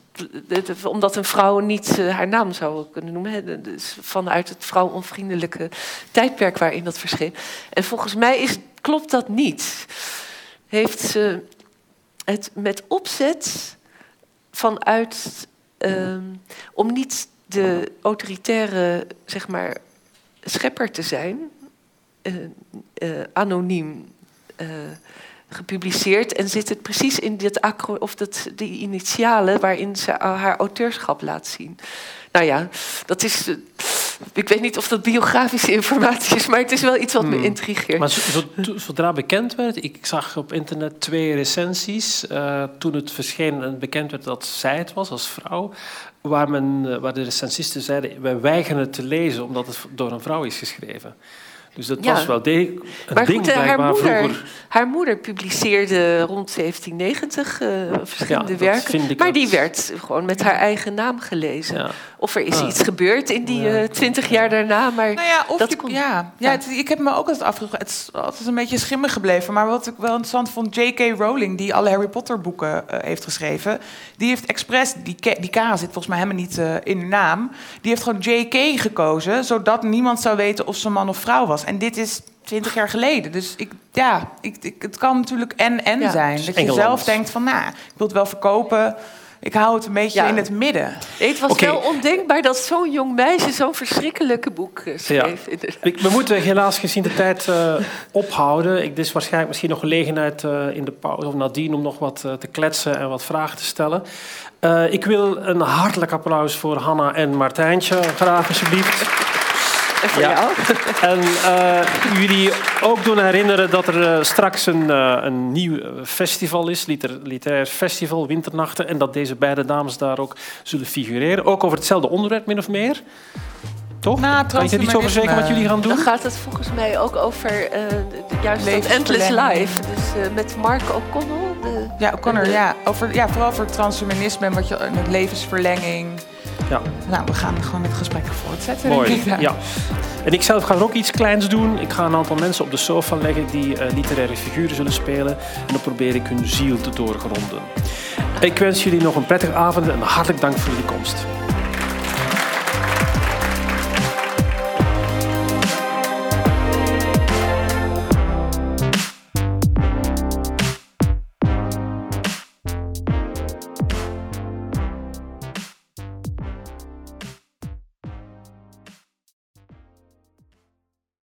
omdat een vrouw niet eh, haar naam zou kunnen noemen. Dus vanuit het vrouwonvriendelijke tijdperk waarin dat verscheen. En volgens mij is, klopt dat niet. Heeft ze het met opzet vanuit ehm, om niet de autoritaire zeg maar, schepper te zijn, eh, eh, anoniem gepubliceerd en zit het precies in dit acro of dat, die initialen waarin ze haar auteurschap laat zien. Nou ja, dat is. eh, ik weet niet of dat biografische informatie is, maar het is wel iets wat me Hmm. intrigeert. Maar zo- zo- zodra bekend werd, ik zag op internet twee recensies. eh, toen het verscheen en bekend werd dat zij het was als vrouw. Waar, men, eh, waar de recensisten zeiden: wij weigeren het te lezen omdat het door een vrouw is geschreven. Dus dat Ja. was wel degelijk een maar ding goed, eh, haar blijkbaar moeder, vroeger. haar moeder publiceerde rond 1790 eh, verschillende werken. Maar die werd gewoon met haar eigen naam gelezen. Ja. Of er is Ah. iets gebeurd in die Ja. twintig jaar daarna. Maar Nou ja, of dat je- kon- ja, ja, het- ik heb me ook altijd afgevraagd. Het is altijd een beetje schimmig gebleven. Maar wat ik wel interessant vond, J.K. Rowling, die alle Harry Potter boeken eh, heeft geschreven, die heeft expres, die, die K zit volgens mij helemaal niet eh, in de naam, die heeft gewoon J.K. gekozen, zodat niemand zou weten of ze man of vrouw was. En dit is 20 jaar geleden. Dus ik, ja, ik, ik, het kan natuurlijk en-en Ja. zijn. Dat je zelf denkt van, nou, ik wil het wel verkopen. Ik hou het een beetje Ja. in het midden. Nee, het was wel ondenkbaar dat zo'n jong meisje zo'n verschrikkelijke boek eh, Ja. schreef. Ik- We moeten helaas gezien de tijd eh, ophouden. Ik, dit is waarschijnlijk misschien nog gelegenheid eh, in de pauze of nadien om nog wat te kletsen en wat vragen te stellen. Eh, ik wil een hartelijk applaus voor Hanna en Martijntje. Graag alsjeblieft. En voor Ja. jou. En eh, jullie ook doen herinneren dat er eh, straks een, eh, een nieuw eh, festival is, liter, literair festival, Winternachten. En dat deze beide dames daar ook zullen figureren. Ook over hetzelfde onderwerp, min of meer. Toch? Nou, kan je er iets over zeggen wat jullie gaan doen? Dan gaat het volgens mij ook over eh, de- juist dat. Endless Life. Dus eh, met Mark O'Connell. De, Ja, O'Connor, de- ja. Over, ja. Vooral over transhumanisme en wat je, met levensverlenging. Ja. Nou, we gaan gewoon het gesprek voortzetten. Mooi, denk ik. ja. En ik zelf ga er ook iets kleins doen. Ik ga een aantal mensen op de sofa leggen die eh, literaire figuren zullen spelen. En dan probeer ik hun ziel te doorgronden. Ik wens jullie nog een prettige avond en hartelijk dank voor jullie komst.